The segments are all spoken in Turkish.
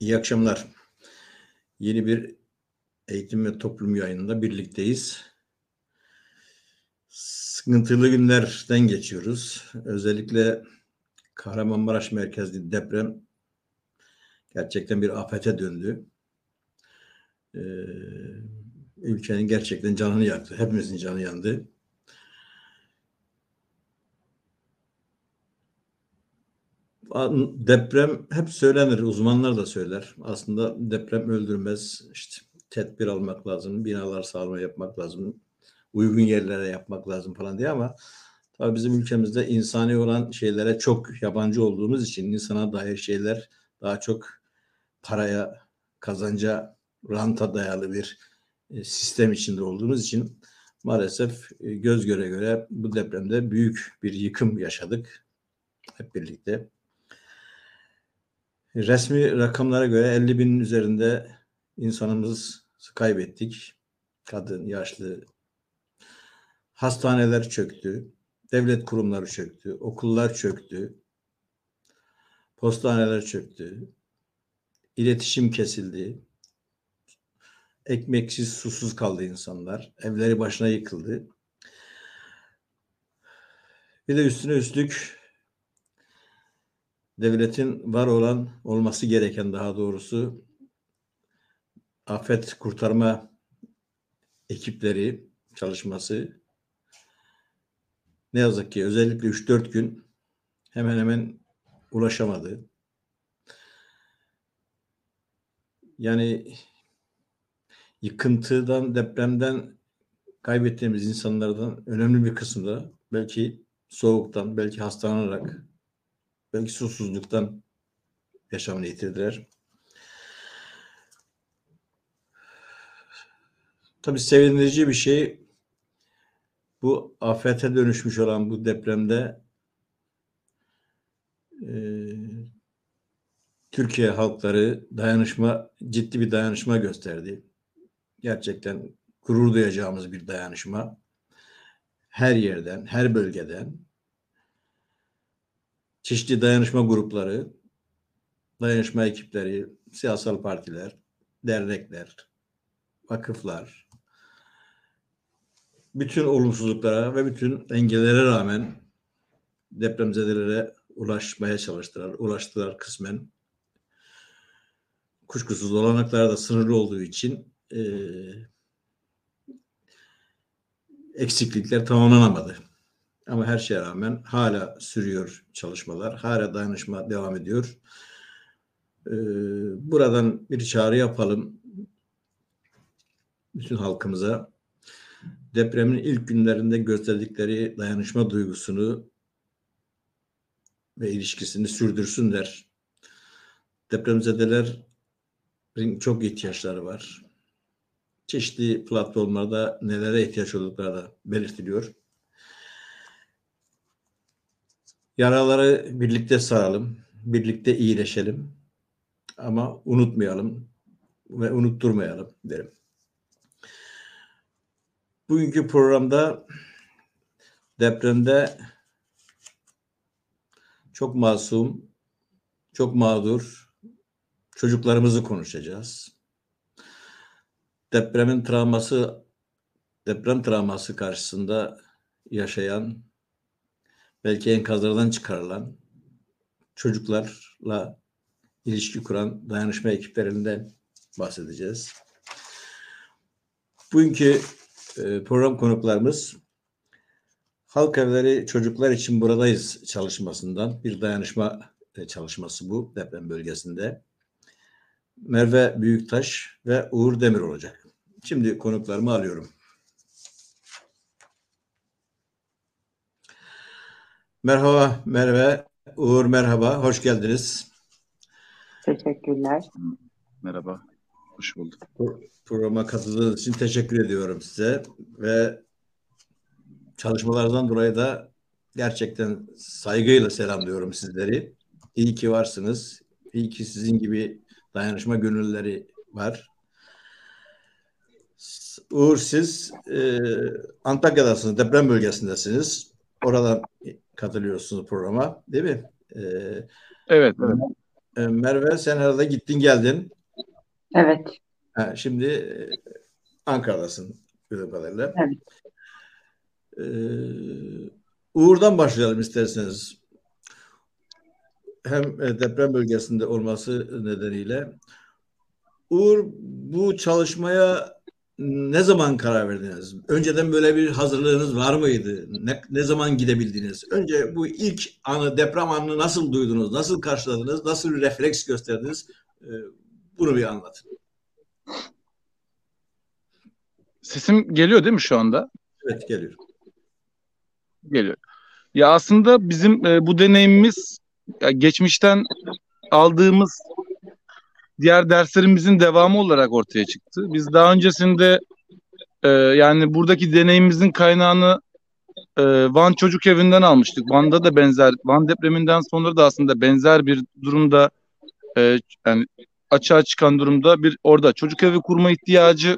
İyi akşamlar. Yeni bir eğitim ve toplum yayınında birlikteyiz. Sıkıntılı günlerden geçiyoruz. Özellikle Kahramanmaraş merkezli deprem gerçekten bir afete döndü. Ee, ülkenin gerçekten canını yaktı. Hepimizin canı yandı. Deprem hep söylenir, uzmanlar da söyler. Aslında deprem öldürmez. İşte tedbir almak lazım, binalar sağlama yapmak lazım, uygun yerlere yapmak lazım falan diye ama tabii bizim ülkemizde insani olan şeylere çok yabancı olduğumuz için insana dair şeyler daha çok paraya, kazanca, ranta dayalı bir e, sistem içinde olduğumuz için maalesef e, göz göre göre bu depremde büyük bir yıkım yaşadık hep birlikte. Resmi rakamlara göre 50 binin üzerinde insanımız kaybettik. Kadın, yaşlı. Hastaneler çöktü. Devlet kurumları çöktü. Okullar çöktü. Postaneler çöktü. İletişim kesildi. Ekmeksiz, susuz kaldı insanlar. Evleri başına yıkıldı. Bir de üstüne üstlük devletin var olan olması gereken daha doğrusu afet kurtarma ekipleri çalışması ne yazık ki özellikle 3-4 gün hemen hemen ulaşamadı. Yani yıkıntıdan, depremden kaybettiğimiz insanlardan önemli bir kısmı da belki soğuktan, belki hastalanarak, belki susuzluktan yaşamını yitirdiler. Tabii sevindirici bir şey bu afete dönüşmüş olan bu depremde e, Türkiye halkları dayanışma ciddi bir dayanışma gösterdi. Gerçekten gurur duyacağımız bir dayanışma. Her yerden, her bölgeden çeşitli dayanışma grupları, dayanışma ekipleri, siyasal partiler, dernekler, vakıflar, bütün olumsuzluklara ve bütün engellere rağmen depremzedelere ulaşmaya çalıştılar. Ulaştılar kısmen. Kuşkusuz olanaklar da sınırlı olduğu için e, eksiklikler tamamlanamadı. Ama her şeye rağmen hala sürüyor çalışmalar. Hala dayanışma devam ediyor. Ee, buradan bir çağrı yapalım bütün halkımıza depremin ilk günlerinde gösterdikleri dayanışma duygusunu ve ilişkisini sürdürsünler. Depremzedelerin çok ihtiyaçları var. Çeşitli platformlarda nelere ihtiyaç oldukları da belirtiliyor. Yaraları birlikte saralım, birlikte iyileşelim ama unutmayalım ve unutturmayalım derim. Bugünkü programda depremde çok masum, çok mağdur çocuklarımızı konuşacağız. Depremin travması, deprem travması karşısında yaşayan, belki enkazlardan çıkarılan çocuklarla ilişki kuran dayanışma ekiplerinden bahsedeceğiz. Bugünkü ee, program konuklarımız Halk Evleri Çocuklar için Buradayız çalışmasından bir dayanışma e, çalışması bu deprem bölgesinde. Merve Büyüktaş ve Uğur Demir olacak. Şimdi konuklarımı alıyorum. Merhaba Merve, Uğur merhaba, hoş geldiniz. Teşekkürler. Merhaba, hoş bulduk programa katıldığınız için teşekkür ediyorum size ve çalışmalardan dolayı da gerçekten saygıyla selamlıyorum sizleri. İyi ki varsınız. İyi ki sizin gibi dayanışma gönülleri var. Uğur siz e, Antakya'dasınız, deprem bölgesindesiniz. Oradan katılıyorsunuz programa değil mi? E, evet, evet. e, Merve sen arada gittin geldin. Evet. Ha, şimdi e, Ankara'dasın gördüğüm kadarıyla. Evet. Ee, Uğur'dan başlayalım isterseniz. Hem e, deprem bölgesinde olması nedeniyle. Uğur bu çalışmaya ne zaman karar verdiniz? Önceden böyle bir hazırlığınız var mıydı? Ne, ne zaman gidebildiniz? Önce bu ilk anı, deprem anını nasıl duydunuz? Nasıl karşıladınız? Nasıl bir refleks gösterdiniz? Ee, bunu bir anlatın. Sesim geliyor değil mi şu anda? Evet geliyor. Geliyor. Ya aslında bizim e, bu deneyimimiz ya geçmişten aldığımız diğer derslerimizin devamı olarak ortaya çıktı. Biz daha öncesinde e, yani buradaki deneyimimizin kaynağını e, Van Çocuk Evi'nden almıştık. Van'da da benzer, Van depreminden sonra da aslında benzer bir durumda e, yani açığa çıkan durumda bir orada çocuk evi kurma ihtiyacı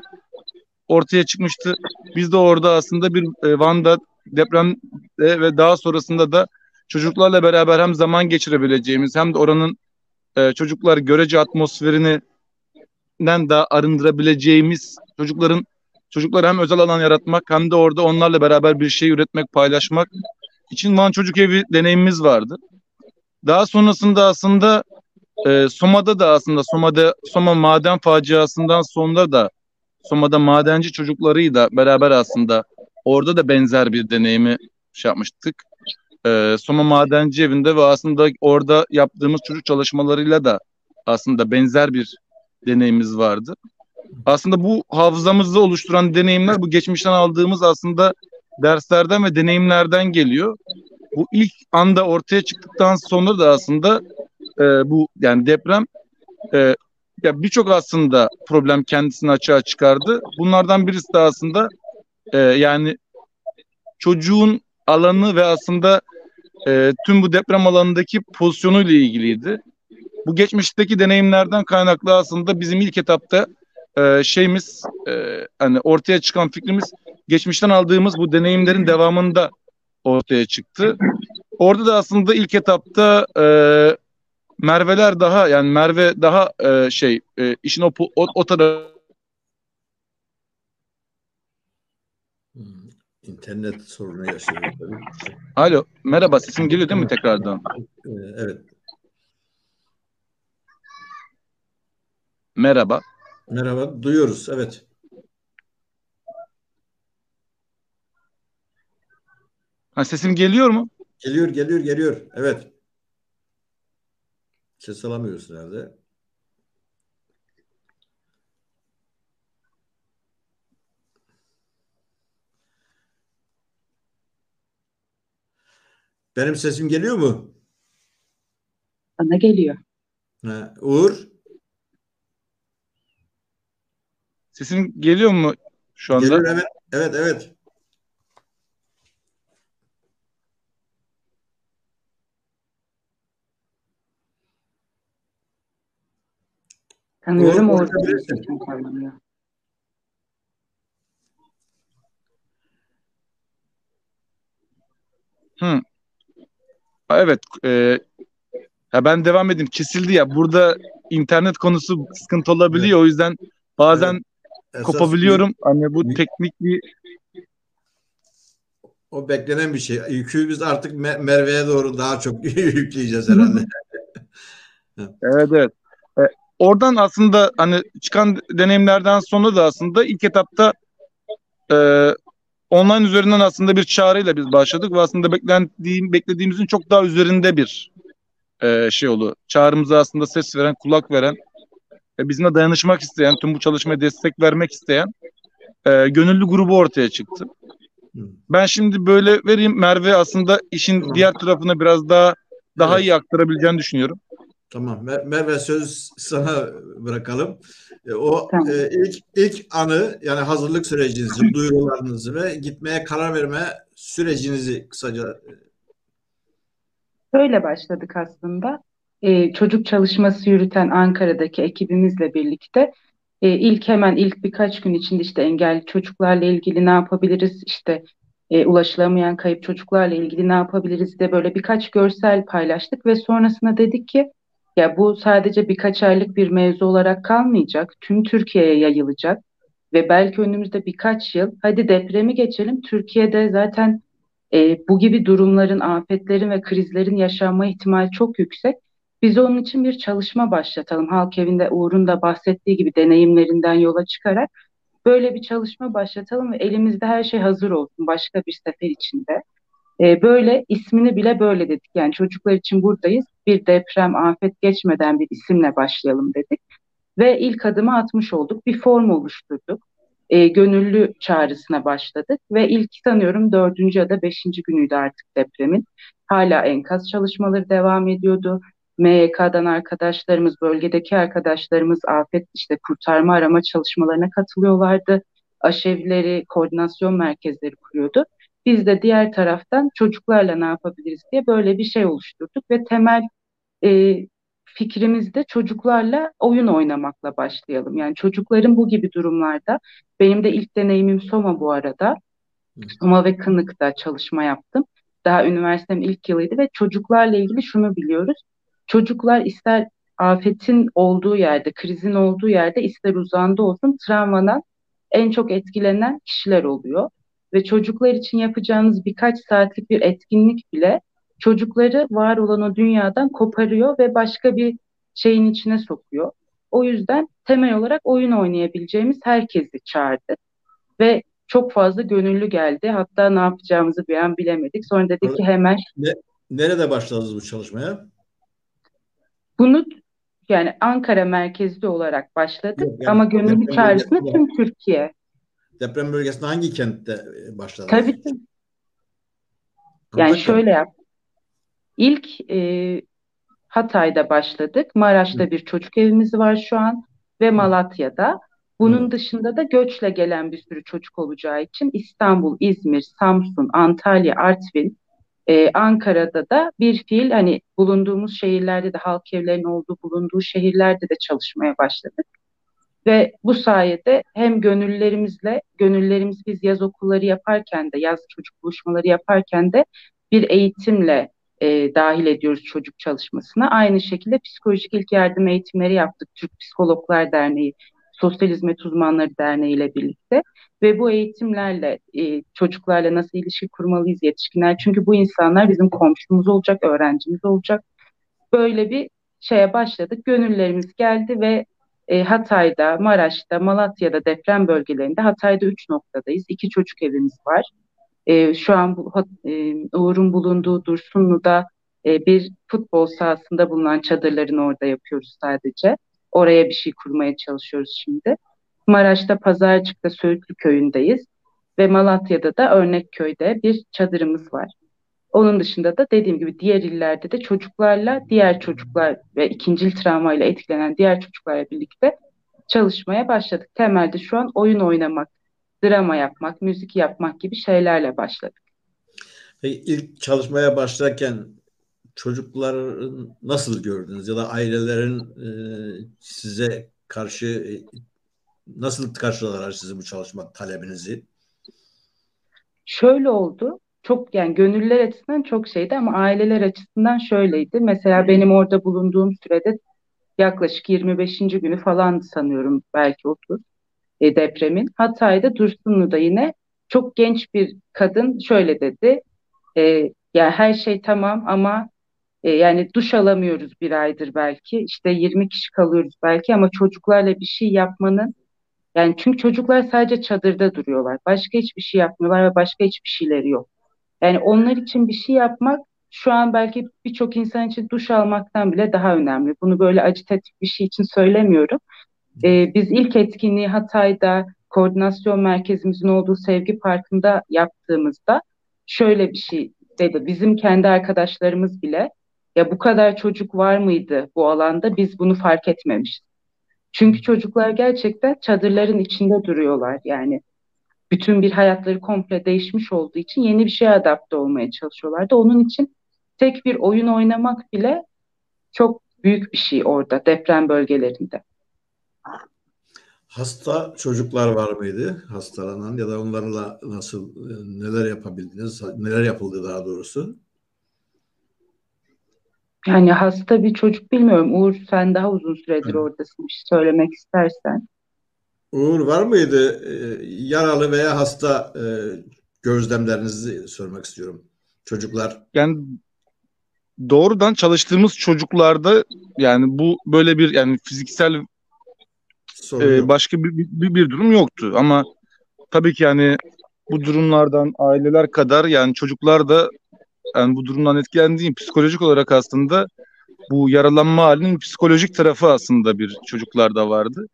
ortaya çıkmıştı. Biz de orada aslında bir e, Van'da depremde ve daha sonrasında da çocuklarla beraber hem zaman geçirebileceğimiz hem de oranın e, çocuklar görece atmosferinden daha arındırabileceğimiz çocukların çocuklar hem özel alan yaratmak hem de orada onlarla beraber bir şey üretmek, paylaşmak için Van Çocuk Evi deneyimimiz vardı. Daha sonrasında aslında e, Soma'da da aslında Soma'da Soma maden faciasından sonra da Soma'da madenci çocuklarıyla beraber aslında orada da benzer bir deneyimi şey yapmıştık. Ee, Soma Madenci Evi'nde ve aslında orada yaptığımız çocuk çalışmalarıyla da aslında benzer bir deneyimimiz vardı. Aslında bu hafızamızda oluşturan deneyimler bu geçmişten aldığımız aslında derslerden ve deneyimlerden geliyor. Bu ilk anda ortaya çıktıktan sonra da aslında e, bu yani deprem e, ya birçok aslında problem kendisini açığa çıkardı. Bunlardan birisi de aslında e, yani çocuğun alanı ve aslında e, tüm bu deprem alanındaki pozisyonuyla ilgiliydi. Bu geçmişteki deneyimlerden kaynaklı aslında bizim ilk etapta e, şeyimiz e, hani ortaya çıkan fikrimiz geçmişten aldığımız bu deneyimlerin devamında ortaya çıktı. Orada da aslında ilk etapta e, Merveler daha yani Merve daha e, şey e, işin o, o, o tarafı İnternet sorunu yaşıyor tabii. Alo merhaba sesim geliyor değil mi tekrardan? Ee, Evet. Merhaba. Merhaba. Duyuyoruz. Evet. Ha, sesim geliyor mu? Geliyor, geliyor, geliyor. Evet. Ses alamıyoruz herhalde. Benim sesim geliyor mu? Bana geliyor. Ha, Uğur? Sesim geliyor mu şu anda? Geliyor, evet. Evet, evet. Sanıyorum Doğru, orada. Hı. Evet. E, ha ben devam edeyim. Kesildi ya. Burada internet konusu sıkıntı olabiliyor. O yüzden bazen Esas kopabiliyorum. Hani bu teknik bir O beklenen bir şey. Yükü biz artık Me- Merve'ye doğru daha çok yükleyeceğiz herhalde. Evet evet. E, oradan aslında hani çıkan deneyimlerden sonra da aslında ilk etapta e, online üzerinden aslında bir çağrıyla biz başladık ve aslında beklediğim beklediğimizin çok daha üzerinde bir e, şey oldu. Çağrımıza aslında ses veren, kulak veren, e, bizimle dayanışmak isteyen, tüm bu çalışmaya destek vermek isteyen e, gönüllü grubu ortaya çıktı. Hı. Ben şimdi böyle vereyim. Merve aslında işin diğer tarafına biraz daha daha iyi aktarabileceğini düşünüyorum. Tamam. Mer- Merve söz sana bırakalım. E, O Tamam. e, ilk ilk anı yani hazırlık sürecinizi, duyurularınızı ve gitmeye karar verme sürecinizi kısaca e, Böyle başladık aslında. Ee, çocuk çalışması yürüten Ankara'daki ekibimizle birlikte e, ilk hemen ilk birkaç gün içinde işte engelli çocuklarla ilgili ne yapabiliriz, işte e, ulaşılamayan kayıp çocuklarla ilgili ne yapabiliriz de böyle birkaç görsel paylaştık ve sonrasında dedik ki Ya bu sadece birkaç aylık bir mevzu olarak kalmayacak. Tüm Türkiye'ye yayılacak ve belki önümüzde birkaç yıl hadi depremi geçelim. Türkiye'de zaten e, bu gibi durumların, afetlerin ve krizlerin yaşanma ihtimali çok yüksek. Biz onun için bir çalışma başlatalım. Halk evinde Uğur'un da bahsettiği gibi deneyimlerinden yola çıkarak böyle bir çalışma başlatalım ve elimizde her şey hazır olsun başka bir sefer içinde. E, böyle ismini bile böyle dedik. Yani çocuklar için buradayız. Bir deprem, afet geçmeden bir isimle başlayalım dedik. Ve ilk adımı atmış olduk. Bir form oluşturduk. E, gönüllü çağrısına başladık. Ve ilk sanıyorum dördüncü ya da beşinci günüydü artık depremin. Hala enkaz çalışmaları devam ediyordu. MYK'dan arkadaşlarımız, bölgedeki arkadaşlarımız afet işte kurtarma arama çalışmalarına katılıyorlardı. Aşevleri, koordinasyon merkezleri kuruyordu. Biz de diğer taraftan çocuklarla ne yapabiliriz diye böyle bir şey oluşturduk ve temel e, fikrimiz de çocuklarla oyun oynamakla başlayalım. Yani çocukların bu gibi durumlarda, benim de ilk deneyimim Soma bu arada. Soma ve Kınık'ta çalışma yaptım. Daha üniversitemin ilk yılıydı ve çocuklarla ilgili şunu biliyoruz. Çocuklar ister afetin olduğu yerde, krizin olduğu yerde ister uzağında olsun travmadan en çok etkilenen kişiler oluyor. Ve çocuklar için yapacağınız birkaç saatlik bir etkinlik bile çocukları var olan o dünyadan koparıyor ve başka bir şeyin içine sokuyor. O yüzden temel olarak oyun oynayabileceğimiz herkesi çağırdı. Ve çok fazla gönüllü geldi. Hatta ne yapacağımızı bir an bilemedik. Sonra dedik ki hemen... Ne, nerede başladınız bu çalışmaya? Bunu yani Ankara merkezli olarak başladık Yok, yani ama gönüllü çağrısını tüm Türkiye. Deprem bölgesinde hangi kentte e, başladınız? Tabii ki. Yani şöyle yap. İlk e, Hatay'da başladık. Maraş'ta Hı. bir çocuk evimiz var şu an ve Malatya'da. Bunun Hı. dışında da göçle gelen bir sürü çocuk olacağı için İstanbul, İzmir, Samsun, Antalya, Artvin, ee, Ankara'da da bir fiil hani bulunduğumuz şehirlerde de halk evlerinin olduğu bulunduğu şehirlerde de çalışmaya başladık. Ve bu sayede hem gönüllerimizle, gönüllerimiz biz yaz okulları yaparken de, yaz çocuk buluşmaları yaparken de bir eğitimle e, dahil ediyoruz çocuk çalışmasına. Aynı şekilde psikolojik ilk yardım eğitimleri yaptık Türk Psikologlar Derneği, Sosyal Hizmet Uzmanları Derneği ile birlikte ve bu eğitimlerle e, çocuklarla nasıl ilişki kurmalıyız yetişkinler çünkü bu insanlar bizim komşumuz olacak, öğrencimiz olacak. Böyle bir şeye başladık. Gönüllerimiz geldi ve e, Hatay'da, Maraş'ta, Malatya'da deprem bölgelerinde Hatay'da üç noktadayız. İki çocuk evimiz var. E, şu an bu, e, Uğur'un bulunduğu Dursunlu'da e, bir futbol sahasında bulunan çadırların orada yapıyoruz sadece. Oraya bir şey kurmaya çalışıyoruz şimdi. Maraş'ta Pazarcık'ta Söğütlü köyündeyiz ve Malatya'da da Örnekköy'de bir çadırımız var. Onun dışında da dediğim gibi diğer illerde de çocuklarla, diğer çocuklar ve ikincil travmayla etkilenen diğer çocuklarla birlikte çalışmaya başladık. Temelde şu an oyun oynamak, drama yapmak, müzik yapmak gibi şeylerle başladık. Peki ilk çalışmaya başlarken çocukları nasıl gördünüz ya da ailelerin e, size karşı e, nasıl karşıladılar sizi bu çalışma talebinizi? Şöyle oldu. Çok yani gönüller açısından çok şeydi ama aileler açısından şöyleydi. Mesela benim orada bulunduğum sürede yaklaşık 25. günü falan sanıyorum belki 30 e, depremin. Hatay'da Dursunlu'da yine çok genç bir kadın şöyle dedi. E, yani her şey tamam ama e, yani duş alamıyoruz bir aydır belki. İşte 20 kişi kalıyoruz belki ama çocuklarla bir şey yapmanın yani çünkü çocuklar sadece çadırda duruyorlar. Başka hiçbir şey yapmıyorlar ve başka hiçbir şeyleri yok. Yani onlar için bir şey yapmak şu an belki birçok insan için duş almaktan bile daha önemli. Bunu böyle acitatif bir şey için söylemiyorum. Ee, biz ilk etkinliği Hatay'da koordinasyon merkezimizin olduğu Sevgi Parkı'nda yaptığımızda şöyle bir şey dedi. Bizim kendi arkadaşlarımız bile ya bu kadar çocuk var mıydı bu alanda biz bunu fark etmemişiz. Çünkü çocuklar gerçekten çadırların içinde duruyorlar yani. Bütün bir hayatları komple değişmiş olduğu için yeni bir şeye adapte olmaya çalışıyorlardı. Onun için tek bir oyun oynamak bile çok büyük bir şey orada deprem bölgelerinde. Hasta çocuklar var mıydı hastalanan ya da onlarla nasıl neler yapabildiniz, neler yapıldı daha doğrusu? Yani hasta bir çocuk bilmiyorum. Uğur sen daha uzun süredir Hı. oradasın. Bir şey söylemek istersen. Uğur var mıydı e, yaralı veya hasta e, gözlemlerinizi sormak istiyorum. Çocuklar Yani doğrudan çalıştığımız çocuklarda yani bu böyle bir yani fiziksel sorun e, başka bir, bir, bir durum yoktu ama tabii ki yani bu durumlardan aileler kadar yani çocuklar da yani bu durumdan etkilendiği psikolojik olarak aslında bu yaralanma halinin psikolojik tarafı aslında bir çocuklarda vardı.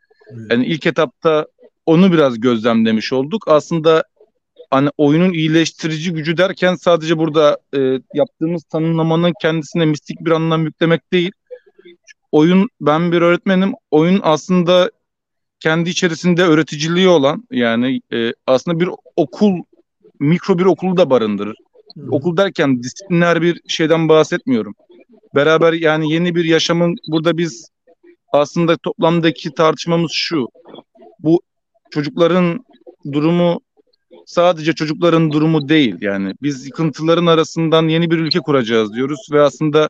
Yani ilk etapta onu biraz gözlemlemiş olduk. Aslında hani oyunun iyileştirici gücü derken sadece burada e, yaptığımız tanımlamanın kendisine mistik bir anlam yüklemek değil. Oyun ben bir öğretmenim. Oyun aslında kendi içerisinde öğreticiliği olan yani e, aslında bir okul mikro bir okulu da barındırır. Hı. Okul derken disipliner bir şeyden bahsetmiyorum. Beraber yani yeni bir yaşamın burada biz aslında toplamdaki tartışmamız şu. Bu çocukların durumu sadece çocukların durumu değil. Yani biz yıkıntıların arasından yeni bir ülke kuracağız diyoruz ve aslında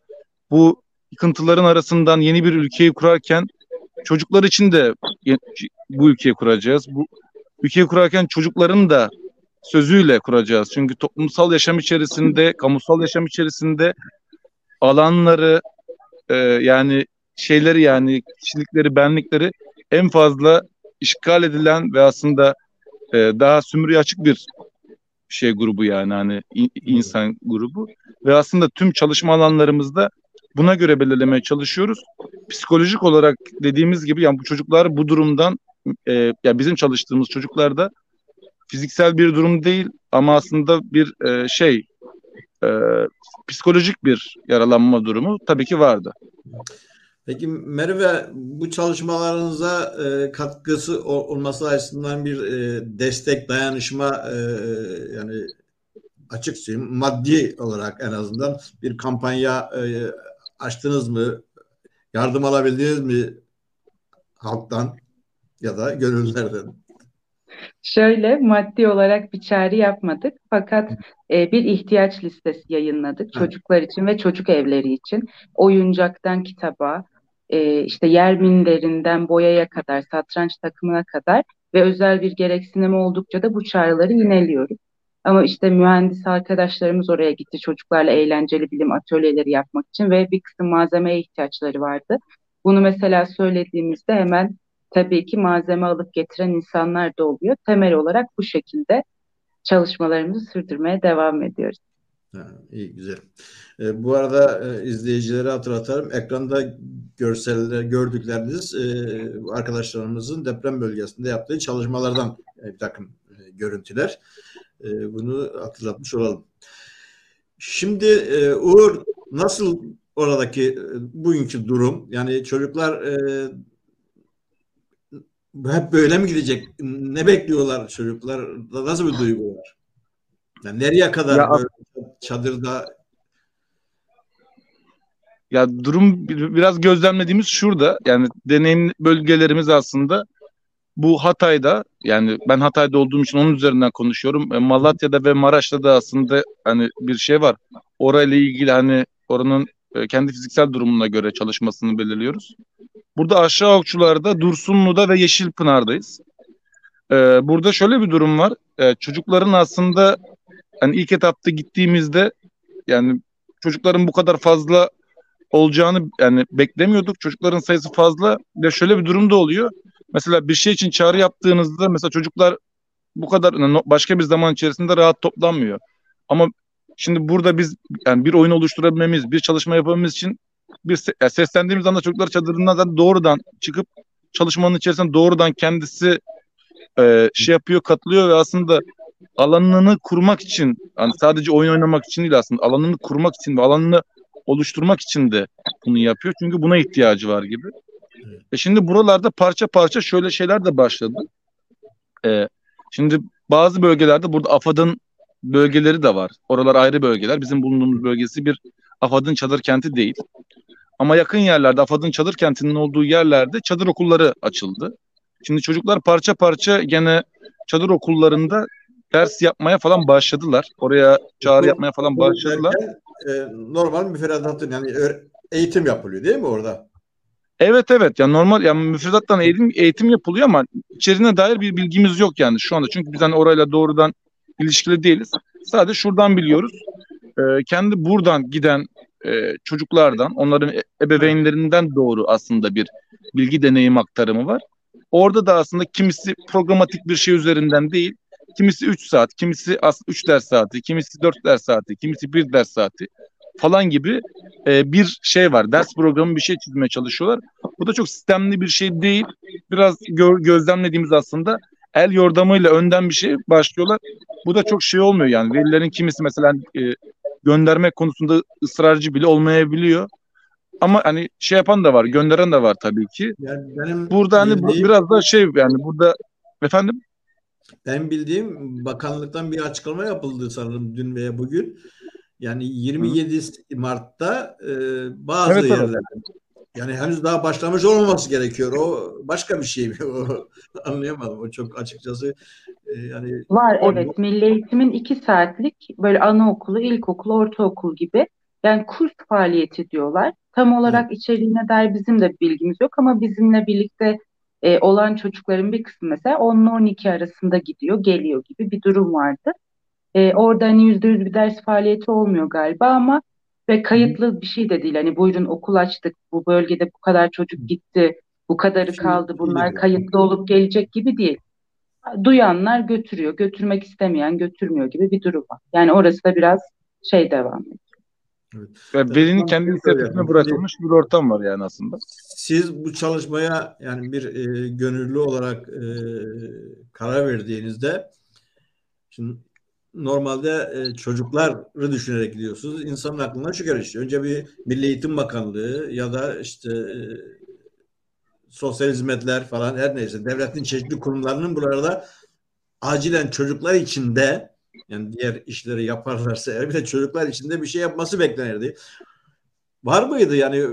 bu yıkıntıların arasından yeni bir ülkeyi kurarken çocuklar için de bu ülkeyi kuracağız. Bu ülkeyi kurarken çocukların da sözüyle kuracağız. Çünkü toplumsal yaşam içerisinde, kamusal yaşam içerisinde alanları e, yani şeyleri yani kişilikleri, benlikleri en fazla işgal edilen ve aslında e, daha sömürüye açık bir şey grubu yani hani in- insan grubu ve aslında tüm çalışma alanlarımızda buna göre belirlemeye çalışıyoruz. Psikolojik olarak dediğimiz gibi yani bu çocuklar bu durumdan e, ya bizim çalıştığımız çocuklarda fiziksel bir durum değil ama aslında bir e, şey e, psikolojik bir yaralanma durumu tabii ki vardı. Peki Merve bu çalışmalarınıza e, katkısı olması açısından bir e, destek, dayanışma e, yani açık söyleyeyim maddi olarak en azından bir kampanya e, açtınız mı? Yardım alabildiniz mi halktan ya da gönüllülerden? Şöyle maddi olarak bir çağrı yapmadık fakat e, bir ihtiyaç listesi yayınladık çocuklar için ve çocuk evleri için. Oyuncaktan kitaba, e, işte yer minderinden boyaya kadar, satranç takımına kadar ve özel bir gereksinim oldukça da bu çağrıları yineliyoruz. Ama işte mühendis arkadaşlarımız oraya gitti çocuklarla eğlenceli bilim atölyeleri yapmak için ve bir kısım malzemeye ihtiyaçları vardı. Bunu mesela söylediğimizde hemen tabii ki malzeme alıp getiren insanlar da oluyor. Temel olarak bu şekilde çalışmalarımızı sürdürmeye devam ediyoruz. Ha, iyi güzel. E, bu arada e, izleyicilere hatırlatalım. Ekranda görseller gördükleriniz e, arkadaşlarımızın deprem bölgesinde yaptığı çalışmalardan e, bir takım e, görüntüler. E, bunu hatırlatmış olalım. Şimdi e, Uğur nasıl oradaki e, bugünkü durum? Yani çocuklar e, hep böyle mi gidecek? Ne bekliyorlar çocuklar? Nasıl bir duygu var? Yani nereye kadar Ya- böyle çadırda Ya durum bir- biraz gözlemlediğimiz şurada. Yani deneyim bölgelerimiz aslında bu Hatay'da yani ben Hatay'da olduğum için onun üzerinden konuşuyorum. E, Malatya'da ve Maraş'ta da aslında hani bir şey var. Orayla ilgili hani oranın e, kendi fiziksel durumuna göre çalışmasını belirliyoruz. Burada aşağı okçularda Dursunlu'da ve Yeşilpınar'dayız. E, burada şöyle bir durum var. Çocukların aslında hani ilk etapta gittiğimizde yani çocukların bu kadar fazla olacağını yani beklemiyorduk. Çocukların sayısı fazla ve şöyle bir durum da oluyor. Mesela bir şey için çağrı yaptığınızda mesela çocuklar bu kadar başka bir zaman içerisinde rahat toplanmıyor. Ama şimdi burada biz yani bir oyun oluşturabilmemiz, bir çalışma yapabilmemiz için bir yani seslendiğimiz anda çocuklar çadırından zaten doğrudan çıkıp çalışmanın içerisinde doğrudan kendisi e, şey yapıyor, katılıyor ve aslında alanını kurmak için hani sadece oyun oynamak için değil aslında alanını kurmak için ve alanını oluşturmak için de bunu yapıyor. Çünkü buna ihtiyacı var gibi. Evet. E şimdi buralarda parça parça şöyle şeyler de başladı. E, şimdi bazı bölgelerde burada AFAD'ın bölgeleri de var. Oralar ayrı bölgeler. Bizim bulunduğumuz bölgesi bir AFAD'ın çadır kenti değil. Ama yakın yerlerde AFAD'ın çadır kentinin olduğu yerlerde çadır okulları açıldı. Şimdi çocuklar parça parça gene çadır okullarında ders yapmaya falan başladılar. Oraya çağrı yapmaya falan başladılar. e, normal müfredatın yani eğitim yapılıyor değil mi orada? Evet evet yani normal yani müfredattan eğitim, eğitim yapılıyor ama içeriğine dair bir bilgimiz yok yani şu anda. Çünkü biz hani orayla doğrudan ilişkili değiliz. Sadece şuradan biliyoruz. Ee, kendi buradan giden e, çocuklardan, onların e- ebeveynlerinden doğru aslında bir bilgi deneyim aktarımı var. Orada da aslında kimisi programatik bir şey üzerinden değil, kimisi 3 saat, kimisi 3 ders saati, kimisi 4 ders saati, kimisi 1 ders saati falan gibi e, bir şey var. Ders programı bir şey çizmeye çalışıyorlar. Bu da çok sistemli bir şey değil. Biraz gö- gözlemlediğimiz aslında el yordamıyla önden bir şey başlıyorlar. Bu da çok şey olmuyor yani. Velilerin kimisi mesela e, gönderme konusunda ısrarcı bile olmayabiliyor. Ama hani şey yapan da var, gönderen de var tabii ki. Yani benim Burada hani bu- biraz da şey yani burada efendim ben bildiğim bakanlıktan bir açıklama yapıldı sanırım dün veya bugün. Yani 27 Mart'ta e, bazı Evet, evet. yerlerde yani henüz daha başlamış olmaması gerekiyor. O başka bir şey mi? O anlayamadım. O çok açıkçası e, yani Var O- evet. Milli Eğitim'in iki saatlik böyle anaokulu, ilkokul, ortaokul gibi yani kurs faaliyeti diyorlar. Tam olarak içeriğine dair bizim de bilgimiz yok ama bizimle birlikte e, olan çocukların bir kısmı mesela 10 ile 12 arasında gidiyor, geliyor gibi bir durum vardı. E, orada hani yüzde yüz bir ders faaliyeti olmuyor galiba ama ve kayıtlı bir şey de değil. Hani buyurun okul açtık, bu bölgede bu kadar çocuk gitti, bu kadarı kaldı, bunlar kayıtlı olup gelecek gibi değil duyanlar götürüyor, götürmek istemeyen götürmüyor gibi bir durum var. Yani orası da biraz şey devam ediyor. Ve velinin Tamam, kendi inisiyatifine yapalım. bırakılmış bir ortam var yani aslında. Siz bu çalışmaya yani bir e, gönüllü olarak e, karar verdiğinizde şimdi normalde e, çocukları düşünerek gidiyorsunuz. İnsanın aklına şu gelişiyor. Önce bir Milli Eğitim Bakanlığı ya da işte e, sosyal hizmetler falan her neyse devletin çeşitli kurumlarının burada acilen çocuklar içinde yani diğer işleri yaparlarsa eğer bir de çocuklar içinde bir şey yapması beklenirdi. Var mıydı yani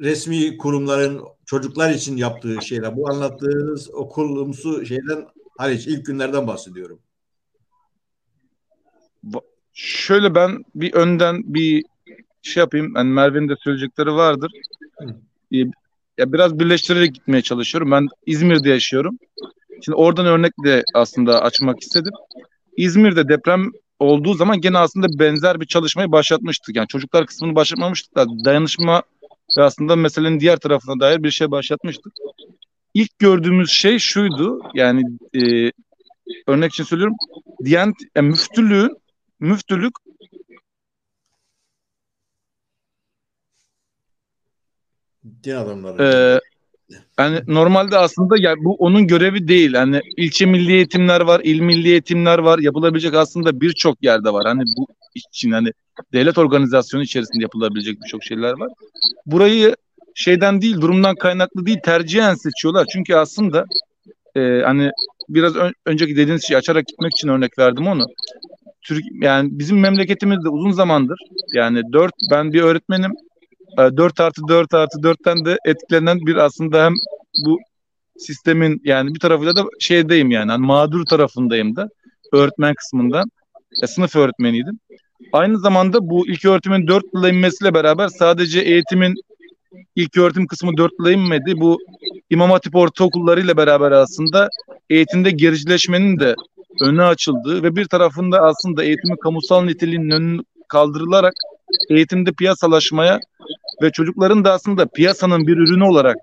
resmi kurumların çocuklar için yaptığı şeyler? Bu anlattığınız okulumsu şeyden hariç ilk günlerden bahsediyorum. Şöyle ben bir önden bir şey yapayım. Yani Merve'nin de söyleyecekleri vardır. Hı. Ee, Ya biraz birleştirerek gitmeye çalışıyorum. Ben İzmir'de yaşıyorum. Şimdi oradan örnek de aslında açmak istedim. İzmir'de deprem olduğu zaman gene aslında benzer bir çalışmayı başlatmıştık. Yani çocuklar kısmını başlatmamıştık da dayanışma ve aslında meselenin diğer tarafına dair bir şey başlatmıştık. İlk gördüğümüz şey şuydu. Yani e, örnek için söylüyorum. Diyanet, yani müftülüğün müftülük Din adamları. Ee, yani normalde aslında yani bu onun görevi değil. Hani ilçe milli eğitimler var, il milli eğitimler var. Yapılabilecek aslında birçok yerde var. Hani bu için hani devlet organizasyonu içerisinde yapılabilecek birçok şeyler var. Burayı şeyden değil, durumdan kaynaklı değil, tercihen seçiyorlar. Çünkü aslında e, hani biraz ön- önceki dediğiniz şeyi açarak gitmek için örnek verdim onu. Türk yani bizim memleketimizde uzun zamandır yani dört ben bir öğretmenim 4 artı 4 artı 4'ten de etkilenen bir aslında hem bu sistemin yani bir tarafıyla da şeydeyim yani hani mağdur tarafındayım da öğretmen kısmından e, sınıf öğretmeniydim. Aynı zamanda bu ilk öğretimin 4 yıla inmesiyle beraber sadece eğitimin ilk öğretim kısmı 4 yıla inmedi. Bu İmam Hatip ortaokullarıyla beraber aslında eğitimde gericileşmenin de önü açıldığı ve bir tarafında aslında eğitimin kamusal niteliğinin önü kaldırılarak eğitimde piyasalaşmaya ve çocukların da aslında piyasanın bir ürünü olarak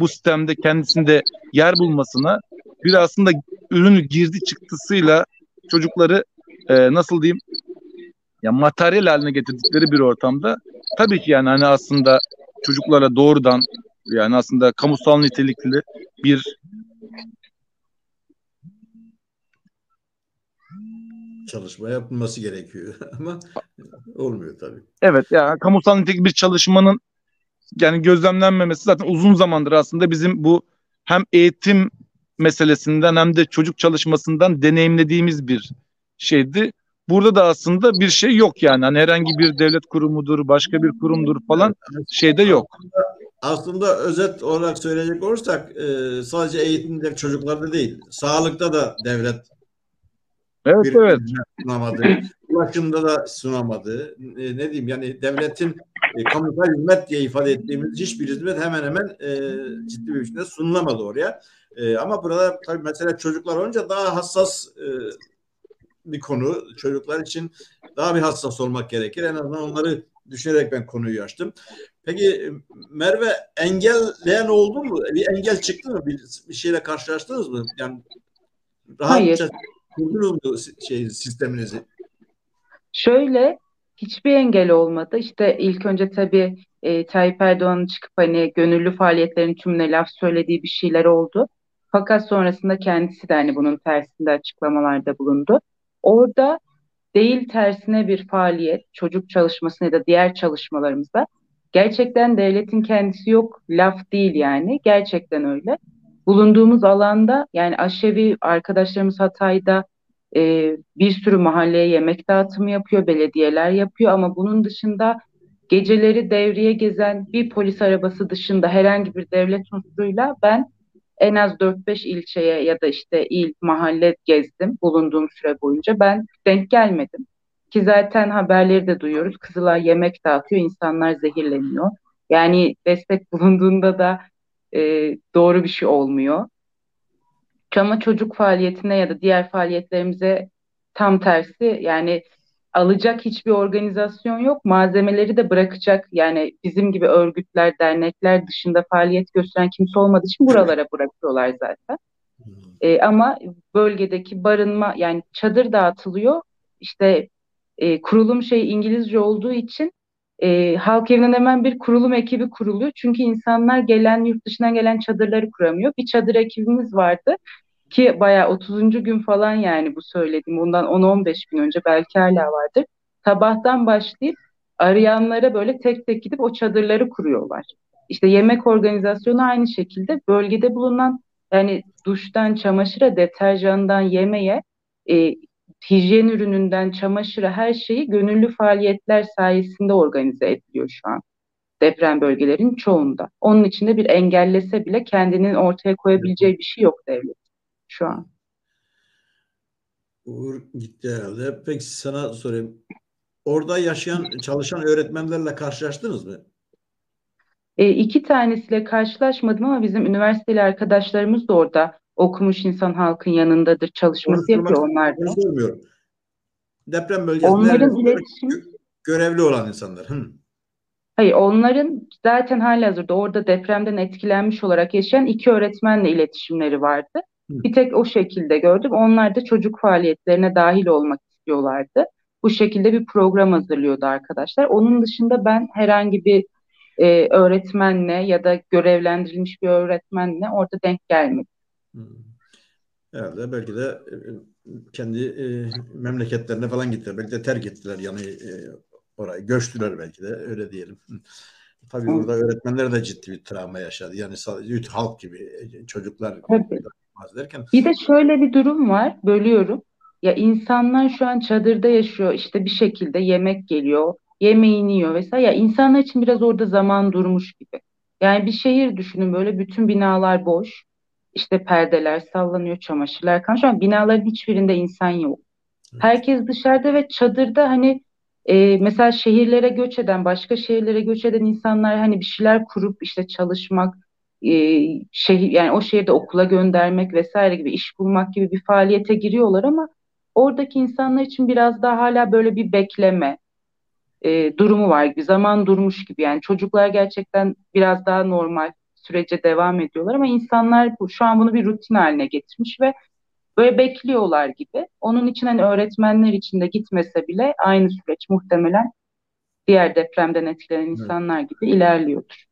bu sistemde kendisinde yer bulmasına bir aslında ürünü girdi çıktısıyla çocukları e, nasıl diyeyim ya materyal haline getirdikleri bir ortamda tabii ki yani hani aslında çocuklara doğrudan yani aslında kamusal nitelikli bir çalışma yapılması gerekiyor ama olmuyor tabii. Evet yani kamusal nitelikli bir çalışmanın yani gözlemlenmemesi zaten uzun zamandır aslında bizim bu hem eğitim meselesinden hem de çocuk çalışmasından deneyimlediğimiz bir şeydi. Burada da aslında bir şey yok yani. Hani herhangi bir devlet kurumudur, başka bir kurumdur falan şeyde yok. Aslında özet olarak söyleyecek olursak e, sadece eğitimde çocuklarda değil, sağlıkta da devlet Evet bir evet. sunamadı. Ulaşımda da sunamadı. E, ne diyeyim yani devletin e, kamusal hizmet diye ifade ettiğimiz hiçbir hizmet hemen hemen e, ciddi bir biçimde sunulamadı oraya. E, ama burada tabii mesela çocuklar olunca daha hassas e, bir konu. Çocuklar için daha bir hassas olmak gerekir. En azından onları düşünerek ben konuyu açtım. Peki Merve engelleyen oldu mu? Bir engel çıktı mı? Bir, bir şeyle karşılaştınız mı? Yani rahatça kurdunuz mu şey, sisteminizi? Şöyle hiçbir engel olmadı. İşte ilk önce tabii e, Tayyip Erdoğan'ın çıkıp hani gönüllü faaliyetlerin tümüne laf söylediği bir şeyler oldu. Fakat sonrasında kendisi de hani bunun tersinde açıklamalarda bulundu. Orada değil tersine bir faaliyet, çocuk çalışması ya da diğer çalışmalarımızda gerçekten devletin kendisi yok, laf değil yani. Gerçekten öyle. Bulunduğumuz alanda yani aşevi arkadaşlarımız Hatay'da e, bir sürü mahalleye yemek dağıtımı yapıyor, belediyeler yapıyor ama bunun dışında geceleri devriye gezen bir polis arabası dışında herhangi bir devlet unsuruyla ben en az 4-5 ilçeye ya da işte il, mahalle gezdim bulunduğum süre boyunca. Ben denk gelmedim. Ki zaten haberleri de duyuyoruz. Kızılay yemek dağıtıyor, insanlar zehirleniyor. Yani destek bulunduğunda da e, doğru bir şey olmuyor. Ama çocuk faaliyetine ya da diğer faaliyetlerimize tam tersi yani alacak hiçbir organizasyon yok. Malzemeleri de bırakacak yani bizim gibi örgütler, dernekler dışında faaliyet gösteren kimse olmadığı için buralara bırakıyorlar zaten. E, ama bölgedeki barınma yani çadır dağıtılıyor. İşte e, kurulum şey İngilizce olduğu için e, halk evinden hemen bir kurulum ekibi kuruluyor. Çünkü insanlar gelen yurt dışından gelen çadırları kuramıyor. Bir çadır ekibimiz vardı ki bayağı 30. gün falan yani bu söylediğim bundan 10-15 gün önce belki hala vardır. Sabahtan başlayıp arayanlara böyle tek tek gidip o çadırları kuruyorlar. İşte yemek organizasyonu aynı şekilde bölgede bulunan yani duştan çamaşıra, deterjandan yemeğe, e, hijyen ürününden çamaşıra her şeyi gönüllü faaliyetler sayesinde organize ediliyor şu an deprem bölgelerinin çoğunda. Onun içinde bir engellese bile kendinin ortaya koyabileceği bir şey yok devlet şu an. Uğur gitti herhalde. Peki sana sorayım. Orada yaşayan, çalışan öğretmenlerle karşılaştınız mı? E, iki tanesiyle karşılaşmadım ama bizim üniversiteli arkadaşlarımız da orada okumuş insan halkın yanındadır çalışması yapıyor onlar da. Sormuyorum. Deprem bölgesinde Onların iletişim görevli olan insanlar. Hı. Hayır, onların zaten halihazırda orada depremden etkilenmiş olarak yaşayan iki öğretmenle iletişimleri vardı. Hı. Bir tek o şekilde gördüm. Onlar da çocuk faaliyetlerine dahil olmak istiyorlardı. Bu şekilde bir program hazırlıyordu arkadaşlar. Onun dışında ben herhangi bir e, öğretmenle ya da görevlendirilmiş bir öğretmenle orada denk gelmedim. Hı. Herhalde belki de e, kendi e, memleketlerine falan gittiler. Belki de terk ettiler yani e, orayı. Göçtüler belki de öyle diyelim. Tabii Hı. burada öğretmenler de ciddi bir travma yaşadı. Yani sadece halk gibi e, çocuklar Tabii. derken Bir de şöyle bir durum var, bölüyorum. Ya insanlar şu an çadırda yaşıyor, işte bir şekilde yemek geliyor, yemeğini yiyor vesaire. Ya insanlar için biraz orada zaman durmuş gibi. Yani bir şehir düşünün böyle bütün binalar boş. İşte perdeler sallanıyor, çamaşırlar kalmış ama binaların hiçbirinde insan yok. Evet. Herkes dışarıda ve çadırda hani e, mesela şehirlere göç eden, başka şehirlere göç eden insanlar hani bir şeyler kurup işte çalışmak, e, şehir yani o şehirde okula göndermek vesaire gibi iş bulmak gibi bir faaliyete giriyorlar ama oradaki insanlar için biraz daha hala böyle bir bekleme e, durumu var gibi, zaman durmuş gibi yani çocuklar gerçekten biraz daha normal sürece devam ediyorlar ama insanlar bu, şu an bunu bir rutin haline getirmiş ve böyle bekliyorlar gibi. Onun için hani öğretmenler için de gitmese bile aynı süreç muhtemelen diğer depremden etkilenen Evet. insanlar gibi ilerliyordur.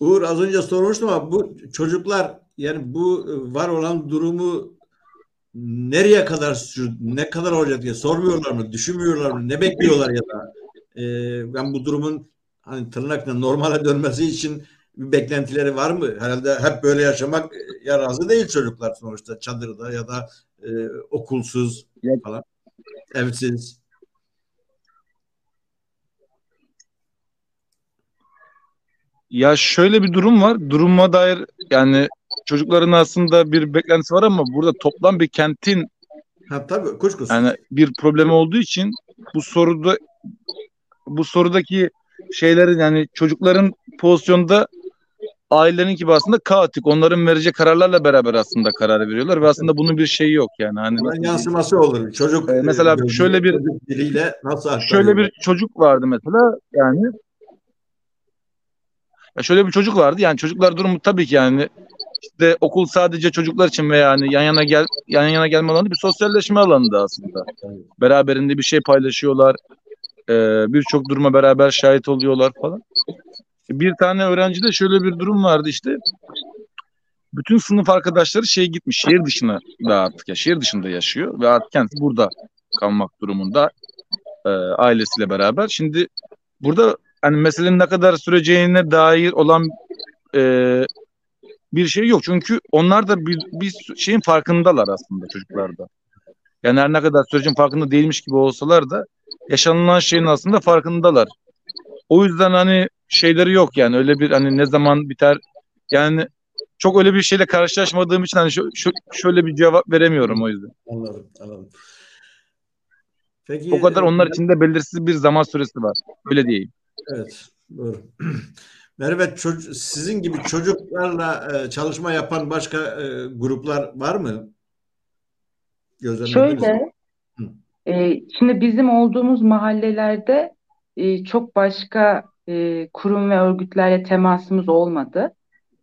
Uğur az önce sormuştum ama bu çocuklar yani bu e, var olan durumu nereye kadar sür, ne kadar olacak diye sormuyorlar mı, düşünmüyorlar mı, ne bekliyorlar ya da e, ben bu durumun hani tırnakla normale dönmesi için bir beklentileri var mı? Herhalde hep böyle yaşamak ya razı değil çocuklar sonuçta çadırda ya da e, okulsuz falan, evsiz. Ya şöyle bir durum var. Duruma dair yani çocukların aslında bir beklentisi var ama burada toplam bir kentin Ha tabii kuşkusuz. Yani bir problemi olduğu için bu soruda bu sorudaki şeylerin yani çocukların pozisyonda ailenin gibi aslında kaotik. Onların vereceği kararlarla beraber aslında karar veriyorlar ve aslında bunun bir şeyi yok yani. Hani Bunun yansıması olur. Çocuk Ee, mesela e, şöyle bir- diliyle nasıl şöyle bir çocuk vardı mesela yani ya şöyle bir çocuk vardı yani çocuklar durumu tabii ki yani işte okul sadece çocuklar için veya yani yan yana gel yan yana gelme alanı bir sosyalleşme alanında aslında. Beraberinde bir şey paylaşıyorlar. Ee, Birçok duruma beraber şahit oluyorlar falan. Bir tane öğrencide şöyle bir durum vardı işte. Bütün sınıf arkadaşları şey gitmiş şehir dışına da artık ya şehir dışında yaşıyor ve artık kendisi burada kalmak durumunda e, ailesiyle beraber. Şimdi burada hani meselenin ne kadar süreceğine dair olan e, bir şey yok. Çünkü onlar da bir, bir şeyin farkındalar aslında çocuklarda. Yani her ne kadar sürecin farkında değilmiş gibi olsalar da yaşanılan şeyin aslında farkındalar. O yüzden hani şeyleri yok yani öyle bir hani ne zaman biter yani çok öyle bir şeyle karşılaşmadığım için hani şu, şu- şöyle bir cevap veremiyorum o yüzden. Anladım, anladım. Peki O kadar e, onlar için de belirsiz bir zaman süresi var. Öyle diyeyim. Evet, doğru. Merve, çoc- sizin gibi çocuklarla e, çalışma yapan başka e, gruplar var mı? Gözlemlediniz? Şöyle, e, şimdi bizim olduğumuz mahallelerde e, çok başka e, kurum ve örgütlerle temasımız olmadı.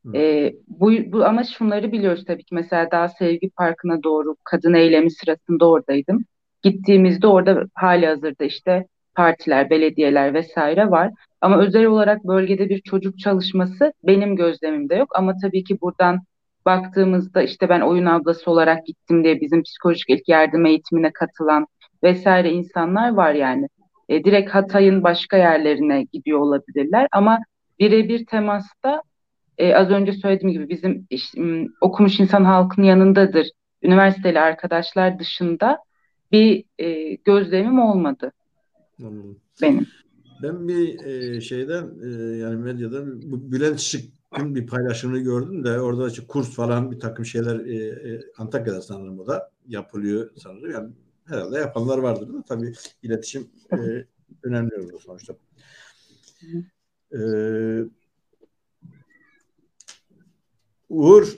Hı. E, bu, bu ama şunları biliyoruz tabii ki. Mesela daha Sevgi Parkı'na doğru kadın eylemi sırasında oradaydım. Gittiğimizde orada hali hazırda işte partiler, belediyeler vesaire var. Ama özel olarak bölgede bir çocuk çalışması benim gözlemimde yok. Ama tabii ki buradan baktığımızda işte ben oyun ablası olarak gittim diye bizim psikolojik ilk yardım eğitimine katılan vesaire insanlar var yani. E, direkt Hatay'ın başka yerlerine gidiyor olabilirler ama birebir temasta e, az önce söylediğim gibi bizim iş- m, okumuş insan halkın yanındadır. Üniversiteli arkadaşlar dışında bir e, gözlemim olmadı Anladım. benim. Ben bir e, şeyden e, yani medyadan bu Bülent Şık'ın bir paylaşımını gördüm de orada işte kurs falan bir takım şeyler e, e, Antakya'da sanırım o da yapılıyor sanırım. Yani herhalde yapanlar vardır da tabii iletişim e, önemli olur sonuçta. E, Uğur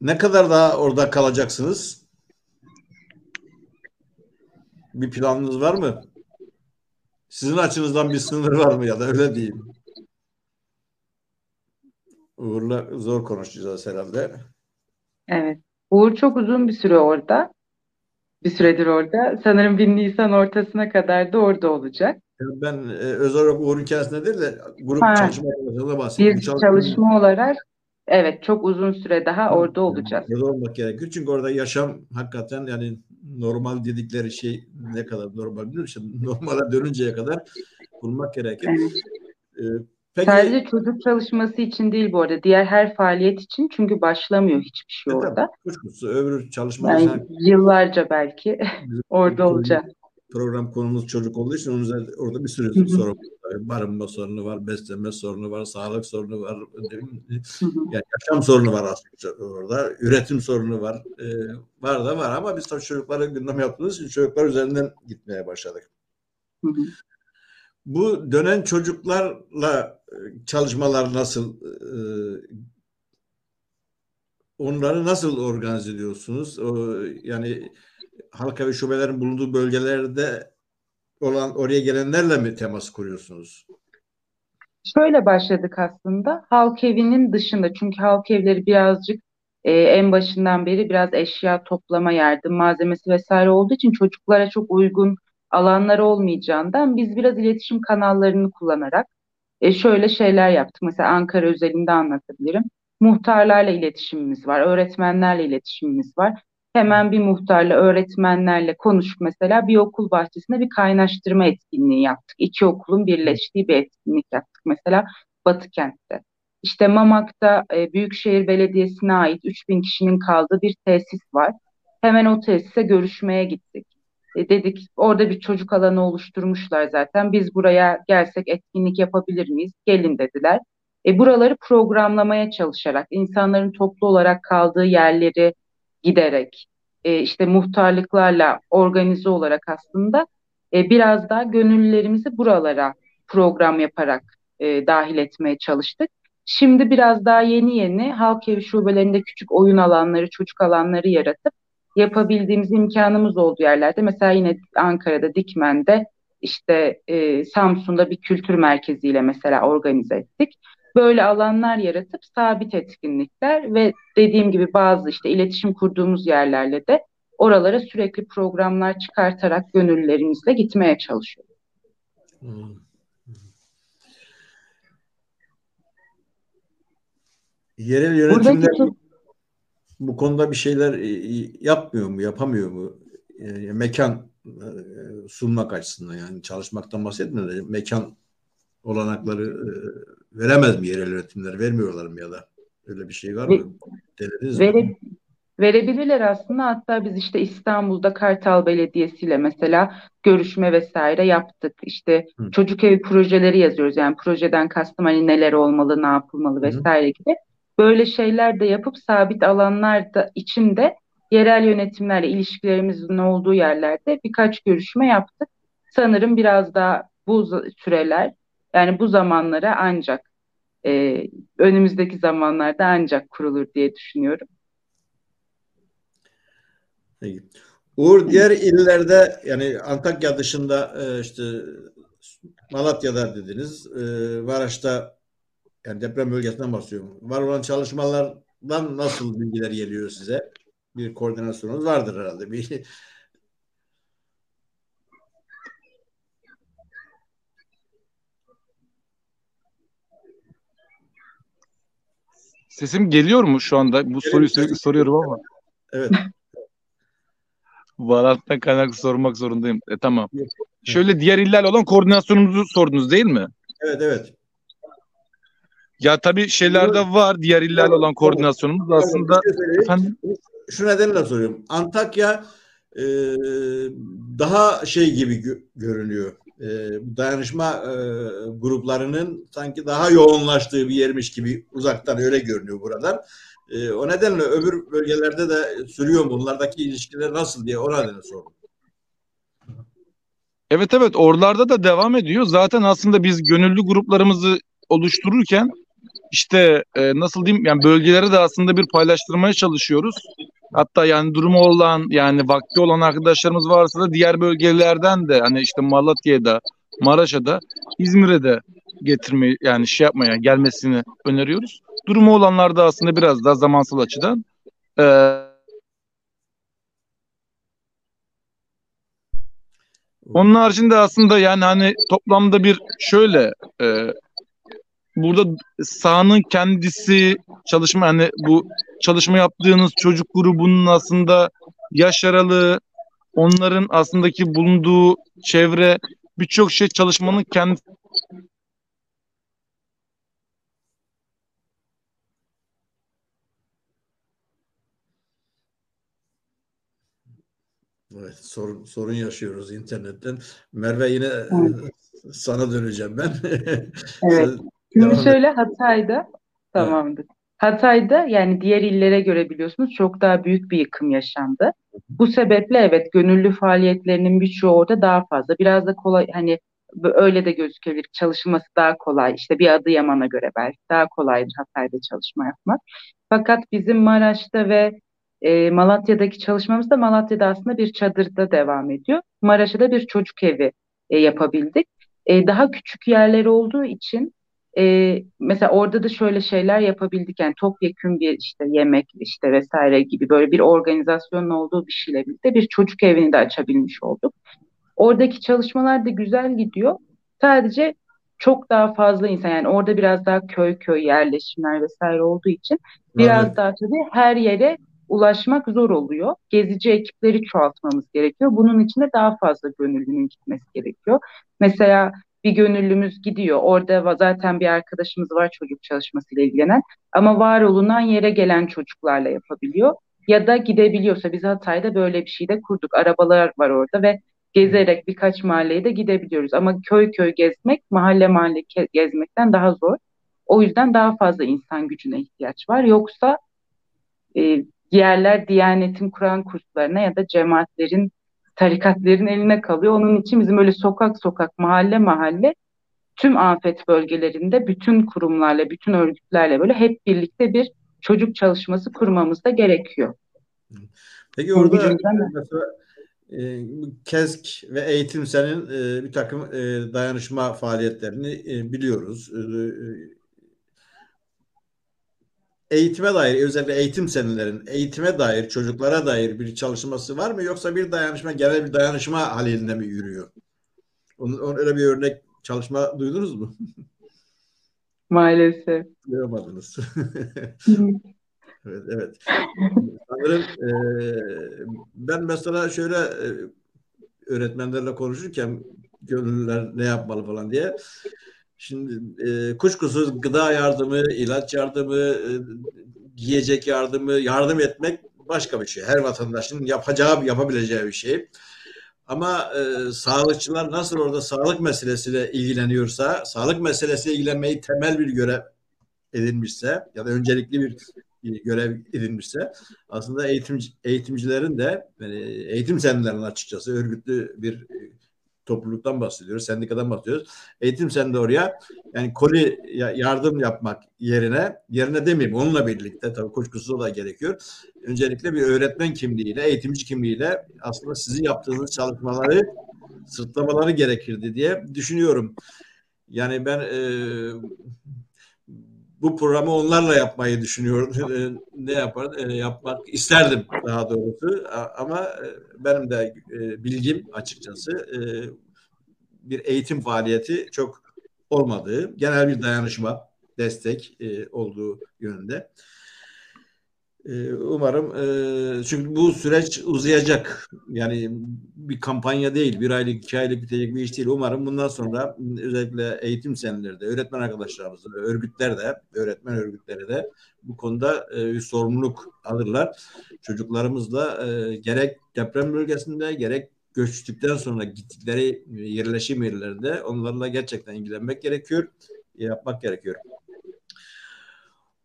ne kadar daha orada kalacaksınız? Bir planınız var mı? Sizin açınızdan bir sınır var mı ya da öyle diyeyim. Uğur'la zor konuşacağız herhalde. Evet. Uğur çok uzun bir süre orada. Bir süredir orada. Sanırım bir Nisan ortasına kadar da orada olacak. Ben e, özel olarak Uğur'un hikayesinde değil de grup Ha. çalışma arkadaşlarına bahsediyorum. Bir çalışma- çalışma olarak evet çok uzun süre daha orada olacağız. Orada olmak gerekiyor. Çünkü orada yaşam hakikaten yani normal dedikleri şey ne kadar normal bilmiyorum. İşte normale dönünceye kadar bulmak gerekir. Evet. Ee, peki Sadece çocuk çalışması için değil bu arada. Diğer her faaliyet için çünkü başlamıyor hiçbir şey e, orada. kuşkusuz öbür çalışmalar Yani sen- yıllarca belki orada olacak. Program konumuz çocuk olduğu için onun üzerinde orada bir sürü sorun var. Barınma sorunu var, beslenme sorunu var, sağlık sorunu var, yani yaşam sorunu var aslında orada, üretim sorunu var, e, var da var ama biz tabii çocuklara gündem yaptığımız için çocuklar üzerinden gitmeye başladık. Hı hı. Bu dönen çocuklarla e, çalışmalar nasıl? e, Onları nasıl organize ediyorsunuz? Yani halka ve şubelerin bulunduğu bölgelerde olan oraya gelenlerle mi temas kuruyorsunuz? Şöyle başladık aslında. Halk evinin dışında çünkü halk evleri birazcık e, en başından beri biraz eşya toplama, yardım malzemesi vesaire olduğu için çocuklara çok uygun alanlar olmayacağından biz biraz iletişim kanallarını kullanarak e, şöyle şeyler yaptık. Mesela Ankara özelinde anlatabilirim. Muhtarlarla iletişimimiz var, öğretmenlerle iletişimimiz var. Hemen bir muhtarla, öğretmenlerle konuşup mesela bir okul bahçesinde bir kaynaştırma etkinliği yaptık. İki okulun birleştiği bir etkinlik yaptık mesela Batıkent'te. İşte Mamak'ta e, Büyükşehir Belediyesi'ne ait 3000 kişinin kaldığı bir tesis var. Hemen o tesise görüşmeye gittik. E, dedik orada bir çocuk alanı oluşturmuşlar zaten. Biz buraya gelsek etkinlik yapabilir miyiz? Gelin dediler. E, buraları programlamaya çalışarak, insanların toplu olarak kaldığı yerleri giderek, e, işte muhtarlıklarla organize olarak aslında e, biraz daha gönüllülerimizi buralara program yaparak e, dahil etmeye çalıştık. Şimdi biraz daha yeni yeni halk evi şubelerinde küçük oyun alanları, çocuk alanları yaratıp yapabildiğimiz imkanımız olduğu yerlerde mesela yine Ankara'da Dikmen'de işte e, Samsun'da bir kültür merkeziyle mesela organize ettik. Böyle alanlar yaratıp sabit etkinlikler ve dediğim gibi bazı işte iletişim kurduğumuz yerlerle de oralara sürekli programlar çıkartarak gönüllülerimizle gitmeye çalışıyoruz. Hmm. Yerel yönetimler Buradaki bu konuda bir şeyler e, yapmıyor mu, yapamıyor mu? E, mekan e, sunmak açısından yani çalışmaktan bahsetmiyorum da mekan olanakları e, veremez mi yerel yönetimler? Vermiyorlar mı ya da öyle bir şey var mı? Denediniz Vere, mi? verebilirler aslında. Hatta biz işte İstanbul'da Kartal Belediyesi ile mesela görüşme vesaire yaptık. İşte Hı. çocuk evi projeleri yazıyoruz. Yani projeden kastım hani neler olmalı, ne yapılmalı Hı hı. vesaire gibi. Böyle şeyler de yapıp sabit alanlarda içinde yerel yönetimlerle ilişkilerimizin olduğu yerlerde birkaç görüşme yaptık. Sanırım biraz daha bu süreler yani bu zamanlara ancak e, önümüzdeki zamanlarda ancak kurulur diye düşünüyorum. Peki. Uğur diğer illerde yani Antakya dışında e, işte Malatya'da dediniz, e, Maraş'ta yani deprem bölgesinden bahsediyorum. Var olan çalışmalardan nasıl bilgiler geliyor size? Bir koordinasyonunuz vardır herhalde. Bir Sesim geliyor mu şu anda? Bu soruyu sürekli soruyorum ama. evet. Bağlantıdan kaynaklı sormak zorundayım. E, tamam. Şöyle diğer illerle olan koordinasyonumuzu sordunuz değil mi? Evet, evet. Ya tabii şeylerde var diğer illerle olan koordinasyonumuz aslında. Efendim? Şu nedenle soruyorum. Antakya e, daha şey gibi gö- görünüyor. E, dayanışma e, gruplarının sanki daha yoğunlaştığı bir yermiş gibi uzaktan öyle görünüyor buradan. E, o nedenle öbür bölgelerde de sürüyor? Bunlardaki ilişkiler nasıl diye o nedenle sordum. Evet evet oralarda da devam ediyor. Zaten aslında biz gönüllü gruplarımızı oluştururken işte e, nasıl diyeyim yani bölgeleri de aslında bir paylaştırmaya çalışıyoruz. Hatta yani durumu olan yani vakti olan arkadaşlarımız varsa da diğer bölgelerden de hani işte Malatya'da, Maraş'a da İzmir'e de getirmeyi yani şey yapmaya gelmesini öneriyoruz. Durumu olanlar da aslında biraz daha zamansal açıdan e, Onun haricinde aslında yani hani toplamda bir şöyle e, burada sahanın kendisi çalışma hani bu çalışma yaptığınız çocuk grubunun aslında yaş aralığı onların aslındaki bulunduğu çevre birçok şey çalışmanın kendi Evet, sorun, sorun yaşıyoruz internetten. Merve yine Evet. sana döneceğim ben. Evet. Şimdi devam şöyle Hatay'da tamamdır. Hatay'da yani diğer illere göre biliyorsunuz çok daha büyük bir yıkım yaşandı. Bu sebeple evet gönüllü faaliyetlerinin birçoğu orada daha fazla. Biraz da kolay hani öyle de gözükebilir. Çalışması daha kolay. İşte bir Adıyaman'a göre belki daha kolaydır Hatay'da çalışma yapmak. Fakat bizim Maraş'ta ve e, Malatya'daki çalışmamız da Malatya'da aslında bir çadırda devam ediyor. Maraş'ta da bir çocuk evi e, yapabildik. E, daha küçük yerler olduğu için e, mesela orada da şöyle şeyler yapabildik yani topyekün bir işte yemek işte vesaire gibi böyle bir organizasyonun olduğu bir şeyle birlikte bir çocuk evini de açabilmiş olduk. Oradaki çalışmalar da güzel gidiyor. Sadece çok daha fazla insan yani orada biraz daha köy köy yerleşimler vesaire olduğu için biraz Evet. daha tabii her yere ulaşmak zor oluyor. Gezici ekipleri çoğaltmamız gerekiyor. Bunun için de daha fazla gönüllünün gitmesi gerekiyor. Mesela bir gönüllümüz gidiyor. Orada zaten bir arkadaşımız var çocuk çalışmasıyla ilgilenen. Ama var olunan yere gelen çocuklarla yapabiliyor. Ya da gidebiliyorsa biz Hatay'da böyle bir şey de kurduk. Arabalar var orada ve gezerek birkaç mahalleye de gidebiliyoruz. Ama köy köy gezmek, mahalle mahalle gezmekten daha zor. O yüzden daha fazla insan gücüne ihtiyaç var. Yoksa e, yerler Diyanet'in Kur'an kurslarına ya da cemaatlerin, tarikatlerin eline kalıyor. Onun için bizim öyle sokak sokak, mahalle mahalle tüm afet bölgelerinde bütün kurumlarla, bütün örgütlerle böyle hep birlikte bir çocuk çalışması kurmamız da gerekiyor. Peki orada mesela e, KESK ve eğitim senin e, bir takım e, dayanışma faaliyetlerini e, biliyoruz. E, eğitime dair özellikle eğitim senelerin eğitime dair çocuklara dair bir çalışması var mı yoksa bir dayanışma genel bir dayanışma halinde mi yürüyor? Onun, onun öyle bir örnek çalışma duydunuz mu? Maalesef. Duyamadınız. evet, evet. Sanırım e, ben mesela şöyle e, öğretmenlerle konuşurken gönüllüler ne yapmalı falan diye Şimdi e, kuşkusuz gıda yardımı, ilaç yardımı, e, giyecek yardımı, yardım etmek başka bir şey. Her vatandaşın yapacağı, yapabileceği bir şey. Ama e, sağlıkçılar nasıl orada sağlık meselesiyle ilgileniyorsa, sağlık meselesiyle ilgilenmeyi temel bir görev edinmişse ya da öncelikli bir, görev edinmişse aslında eğitimci, eğitimcilerin de yani eğitim senlerinin açıkçası örgütlü bir topluluktan bahsediyoruz, sendikadan bahsediyoruz. Eğitim sen de oraya yani koli yardım yapmak yerine, yerine demeyeyim onunla birlikte tabii kuşkusuz da gerekiyor. Öncelikle bir öğretmen kimliğiyle, eğitimci kimliğiyle aslında sizin yaptığınız çalışmaları sırtlamaları gerekirdi diye düşünüyorum. Yani ben e, bu programı onlarla yapmayı düşünüyorum. ne yapar? E, yapmak isterdim daha doğrusu. Ama e, benim de e, bilgim açıkçası e, bir eğitim faaliyeti çok olmadığı, genel bir dayanışma, destek olduğu yönünde. Ee, umarım e, çünkü bu süreç uzayacak. Yani bir kampanya değil, bir aylık, iki aylık bitecek bir iş değil. Umarım bundan sonra özellikle eğitim senelerde, öğretmen arkadaşlarımız, örgütler de, öğretmen örgütleri de bu konuda e, bir sorumluluk alırlar. Çocuklarımız da e, gerek deprem bölgesinde gerek göçtükten sonra gittikleri yerleşim yerlerinde onlarla gerçekten ilgilenmek gerekiyor, yapmak gerekiyor.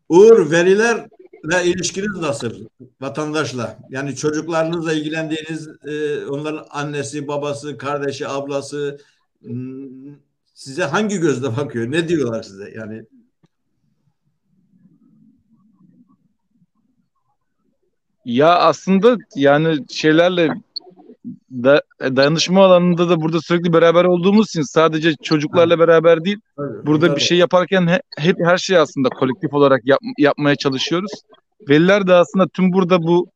Uğur veriler ve ilişkiniz nasıl vatandaşla? Yani çocuklarınızla ilgilendiğiniz e, onların annesi, babası, kardeşi, ablası size hangi gözle bakıyor? Ne diyorlar size? Yani Ya aslında yani şeylerle da, dayanışma alanında da burada sürekli beraber olduğumuz için sadece çocuklarla beraber değil burada bir şey yaparken he, hep her şey aslında kolektif olarak yap, yapmaya çalışıyoruz. Veliler de aslında tüm burada bu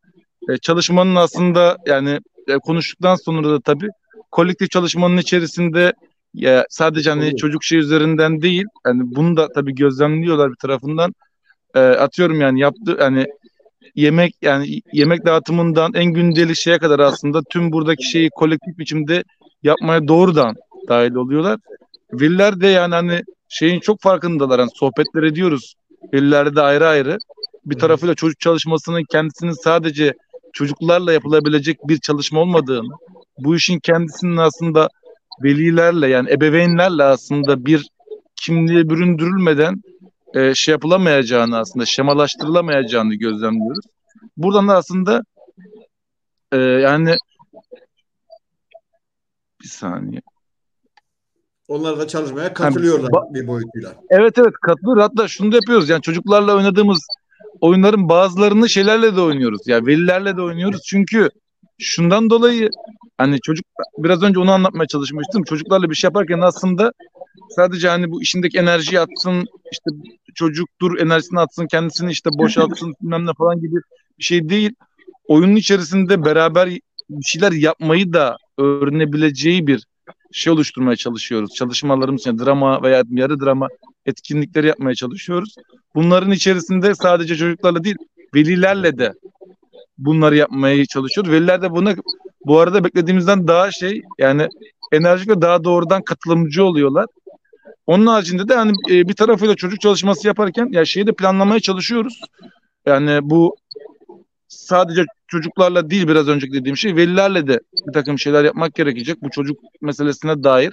e, çalışmanın aslında yani e, konuştuktan sonra da tabii kolektif çalışmanın içerisinde ya sadece hani çocuk şey üzerinden değil yani bunu da tabii gözlemliyorlar bir tarafından. E, atıyorum yani yaptı yani yemek yani yemek dağıtımından en gündelik şeye kadar aslında tüm buradaki şeyi kolektif biçimde yapmaya doğrudan dahil oluyorlar. Veliler de yani hani şeyin çok farkındalar. Yani sohbetler ediyoruz. Velilerde de ayrı ayrı. Bir tarafıyla çocuk çalışmasının kendisinin sadece çocuklarla yapılabilecek bir çalışma olmadığını, bu işin kendisinin aslında velilerle yani ebeveynlerle aslında bir kimliğe büründürülmeden e, şey yapılamayacağını aslında şemalaştırılamayacağını gözlemliyoruz. Buradan da aslında e, yani bir saniye. Onlar da çalışmaya katılıyorlar yani, bir boyutuyla. Evet evet katılıyor. Hatta şunu da yapıyoruz. Yani çocuklarla oynadığımız oyunların bazılarını şeylerle de oynuyoruz. Yani velilerle de oynuyoruz. Çünkü şundan dolayı hani çocuk biraz önce onu anlatmaya çalışmıştım. Çocuklarla bir şey yaparken aslında sadece hani bu işindeki enerjiyi atsın işte çocuktur enerjisini atsın kendisini işte boşaltsın bilmem ne falan gibi bir şey değil. Oyunun içerisinde beraber bir şeyler yapmayı da öğrenebileceği bir şey oluşturmaya çalışıyoruz. Çalışmalarımız yani drama veya yarı drama etkinlikleri yapmaya çalışıyoruz. Bunların içerisinde sadece çocuklarla değil velilerle de bunları yapmaya çalışıyoruz. Veliler de buna bu arada beklediğimizden daha şey yani enerjik ve daha doğrudan katılımcı oluyorlar. Onun haricinde de hani e, bir tarafıyla çocuk çalışması yaparken ya şeyi de planlamaya çalışıyoruz. Yani bu sadece çocuklarla değil biraz önceki dediğim şey velilerle de bir takım şeyler yapmak gerekecek bu çocuk meselesine dair.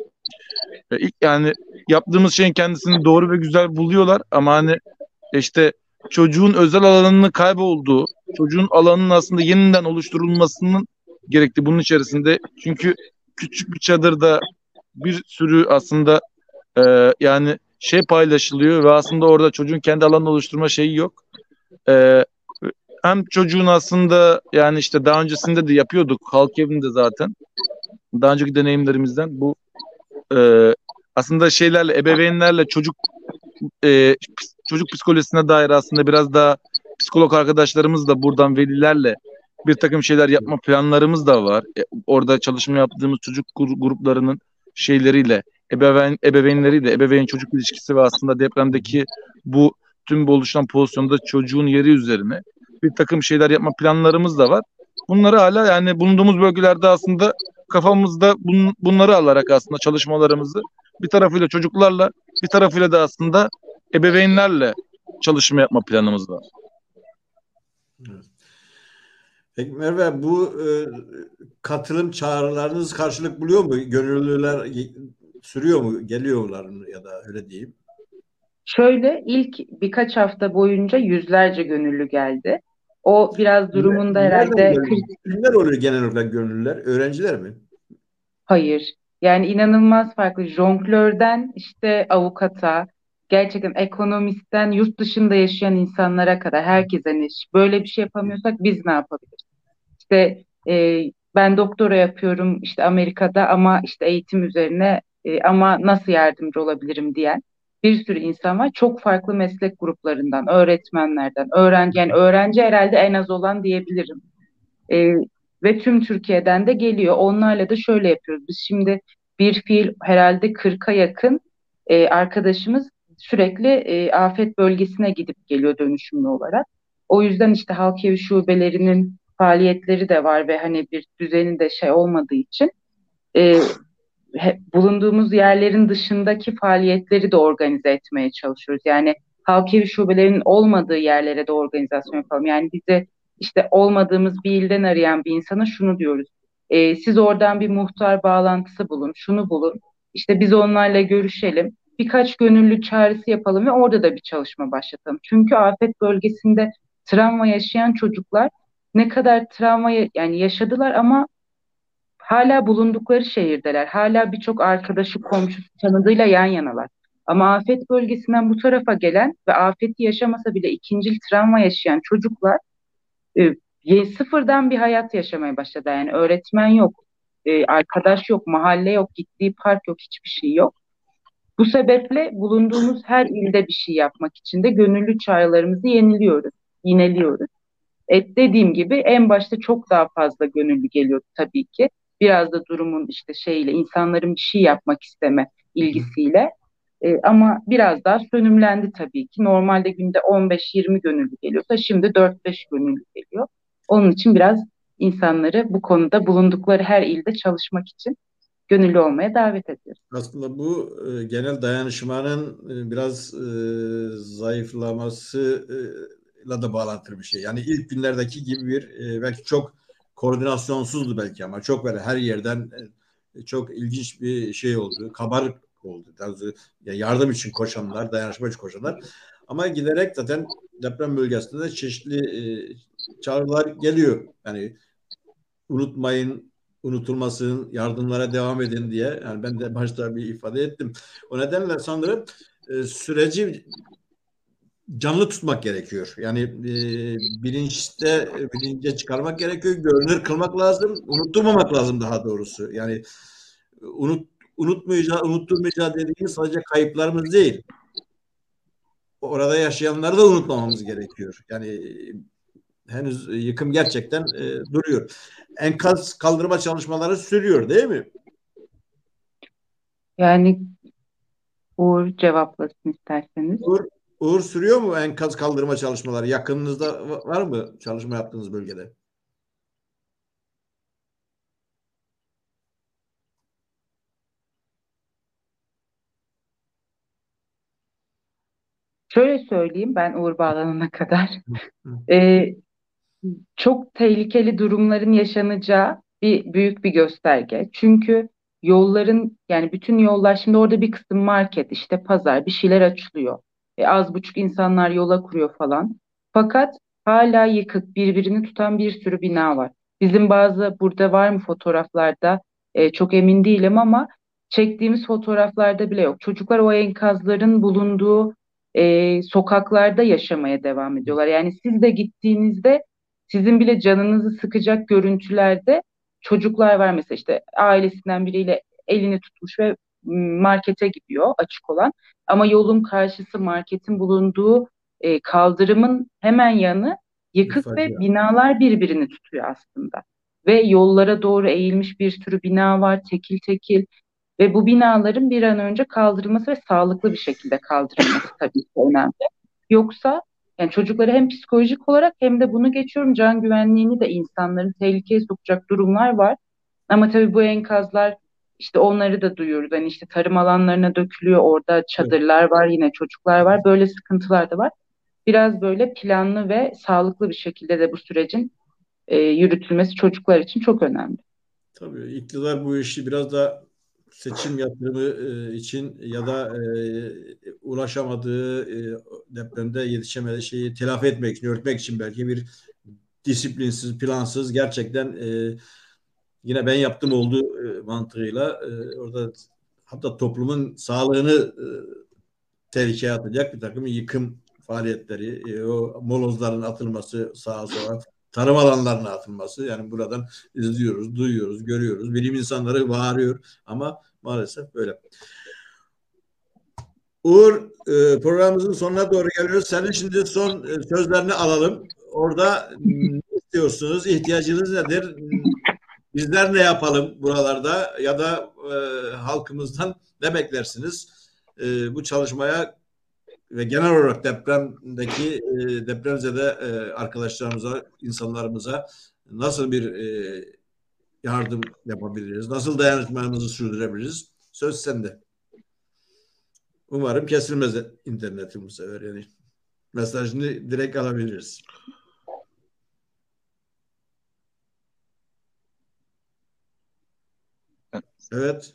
E, ilk yani yaptığımız şeyin kendisini doğru ve güzel buluyorlar ama hani işte çocuğun özel alanının kaybolduğu çocuğun alanının aslında yeniden oluşturulmasının gerekli bunun içerisinde. Çünkü küçük bir çadırda bir sürü aslında e, yani şey paylaşılıyor ve aslında orada çocuğun kendi alanını oluşturma şeyi yok. E, hem çocuğun aslında yani işte daha öncesinde de yapıyorduk halk evinde zaten. Daha önceki deneyimlerimizden bu e, aslında şeylerle ebeveynlerle çocuk e, çocuk psikolojisine dair aslında biraz daha psikolog arkadaşlarımız da buradan velilerle bir takım şeyler yapma planlarımız da var. E, orada çalışma yaptığımız çocuk gruplarının şeyleriyle ebeveyn ebeveynleriyle ebeveyn çocuk ilişkisi ve aslında depremdeki bu tüm bu oluşan pozisyonda çocuğun yeri üzerine bir takım şeyler yapma planlarımız da var. Bunları hala yani bulunduğumuz bölgelerde aslında kafamızda bun, bunları alarak aslında çalışmalarımızı bir tarafıyla çocuklarla bir tarafıyla da aslında ebeveynlerle çalışma yapma planımız var. Peki Merve bu e, katılım çağrılarınız karşılık buluyor mu? Gönüllüler sürüyor mu? Geliyorlar mı ya da öyle diyeyim. Şöyle ilk birkaç hafta boyunca yüzlerce gönüllü geldi. O biraz durumunda herhalde... Kimler oluyor genel olarak gönüllüler? Öğrenciler mi? Hayır. Yani inanılmaz farklı. Jonglörden işte avukata, gerçekten ekonomistten yurt dışında yaşayan insanlara kadar herkese hani böyle bir şey yapamıyorsak biz ne yapabiliriz? İşte e, ben doktora yapıyorum işte Amerika'da ama işte eğitim üzerine e, ama nasıl yardımcı olabilirim diyen bir sürü insan var. Çok farklı meslek gruplarından, öğretmenlerden, öğrenci yani öğrenci herhalde en az olan diyebilirim. E, ve tüm Türkiye'den de geliyor. Onlarla da şöyle yapıyoruz. Biz şimdi bir fiil herhalde 40'a yakın e, arkadaşımız sürekli e, afet bölgesine gidip geliyor dönüşümlü olarak. O yüzden işte halk evi şubelerinin faaliyetleri de var ve hani bir düzeni de şey olmadığı için e, bulunduğumuz yerlerin dışındaki faaliyetleri de organize etmeye çalışıyoruz. Yani halk evi şubelerinin olmadığı yerlere de organizasyon yapalım. Yani bize işte olmadığımız bir ilden arayan bir insana şunu diyoruz. E, siz oradan bir muhtar bağlantısı bulun, şunu bulun. İşte biz onlarla görüşelim. Birkaç gönüllü çağrısı yapalım ve orada da bir çalışma başlatalım. Çünkü afet bölgesinde travma yaşayan çocuklar ne kadar travma yani yaşadılar ama hala bulundukları şehirdeler. Hala birçok arkadaşı, komşusu, tanıdığıyla yan yanalar. Ama afet bölgesinden bu tarafa gelen ve afeti yaşamasa bile ikincil travma yaşayan çocuklar e, sıfırdan bir hayat yaşamaya başladı. Yani öğretmen yok, e, arkadaş yok, mahalle yok, gittiği park yok, hiçbir şey yok. Bu sebeple bulunduğumuz her ilde bir şey yapmak için de gönüllü çağrılarımızı yeniliyoruz, yineliyoruz. E, dediğim gibi en başta çok daha fazla gönüllü geliyordu tabii ki. Biraz da durumun işte şeyle insanların bir şey yapmak isteme ilgisiyle. E, ama biraz daha sönümlendi tabii ki. Normalde günde 15-20 gönüllü geliyorsa şimdi 4-5 gönüllü geliyor. Onun için biraz insanları bu konuda bulundukları her ilde çalışmak için gönüllü olmaya davet ediyoruz. Aslında bu e, genel dayanışmanın e, biraz e, zayıflamasıyla da bağlantılı bir şey. Yani ilk günlerdeki gibi bir e, belki çok koordinasyonsuzdu belki ama çok böyle her yerden e, çok ilginç bir şey oldu. Kabarık oldu. Ya yardım için koşanlar, dayanışma için koşanlar. Ama giderek zaten deprem bölgesinde çeşitli e, çağrılar geliyor. Yani unutmayın, unutulmasın, yardımlara devam edin diye. Yani ben de başta bir ifade ettim. O nedenle sanırım e, süreci canlı tutmak gerekiyor. Yani e, bilinçte bilince çıkarmak gerekiyor. Görünür kılmak lazım. Unutturmamak lazım daha doğrusu. Yani unut unutmayacağı, unutturmayacağı dediğimiz sadece kayıplarımız değil. Orada yaşayanları da unutmamamız gerekiyor. Yani henüz yıkım gerçekten e, duruyor. Enkaz kaldırma çalışmaları sürüyor değil mi? Yani Uğur cevaplasın isterseniz. Uğur, Uğur sürüyor mu enkaz kaldırma çalışmaları? Yakınınızda var mı çalışma yaptığınız bölgede? Şöyle söyleyeyim ben Uğur bağlanana kadar. Ee, çok tehlikeli durumların yaşanacağı bir büyük bir gösterge. Çünkü yolların yani bütün yollar şimdi orada bir kısım market işte pazar bir şeyler açılıyor. E, az buçuk insanlar yola kuruyor falan. Fakat hala yıkık, birbirini tutan bir sürü bina var. Bizim bazı burada var mı fotoğraflarda e, çok emin değilim ama çektiğimiz fotoğraflarda bile yok. Çocuklar o enkazların bulunduğu e, sokaklarda yaşamaya devam ediyorlar. Yani siz de gittiğinizde sizin bile canınızı sıkacak görüntülerde çocuklar var mesela işte ailesinden biriyle elini tutmuş ve markete gidiyor açık olan ama yolun karşısı marketin bulunduğu e, kaldırımın hemen yanı yıkık ve Facia. binalar birbirini tutuyor aslında. Ve yollara doğru eğilmiş bir sürü bina var tekil tekil ve bu binaların bir an önce kaldırılması ve sağlıklı bir şekilde kaldırılması tabii ki önemli. Yoksa yani çocukları hem psikolojik olarak hem de bunu geçiyorum can güvenliğini de insanların tehlikeye sokacak durumlar var. Ama tabii bu enkazlar işte onları da duyuyoruz. Hani işte tarım alanlarına dökülüyor. Orada çadırlar var, yine çocuklar var. Böyle sıkıntılar da var. Biraz böyle planlı ve sağlıklı bir şekilde de bu sürecin e, yürütülmesi çocuklar için çok önemli. Tabii iktidar bu işi biraz da seçim yatırımı e, için ya da e, ulaşamadığı e, depremde yetişemediği şeyi telafi etmek için, örtmek için belki bir disiplinsiz, plansız gerçekten e, yine ben yaptım olduğu e, mantığıyla e, orada hatta toplumun sağlığını e, tehlikeye atacak bir takım yıkım faaliyetleri, o molozların atılması sağa sola, tarım alanlarına atılması yani buradan izliyoruz, duyuyoruz, görüyoruz. Bilim insanları bağırıyor ama maalesef böyle. Uğur programımızın sonuna doğru geliyoruz. Senin şimdi son sözlerini alalım. Orada ne istiyorsunuz? İhtiyacınız nedir? Bizler ne yapalım buralarda ya da e, halkımızdan ne beklersiniz? E, bu çalışmaya ve genel olarak depremdeki e, depremzede e, arkadaşlarımıza, insanlarımıza nasıl bir e, yardım yapabiliriz? Nasıl dayanışmamızı sürdürebiliriz? Söz sende. Umarım kesilmez internetim bu sefer yani. Mesajını direkt alabiliriz. Evet.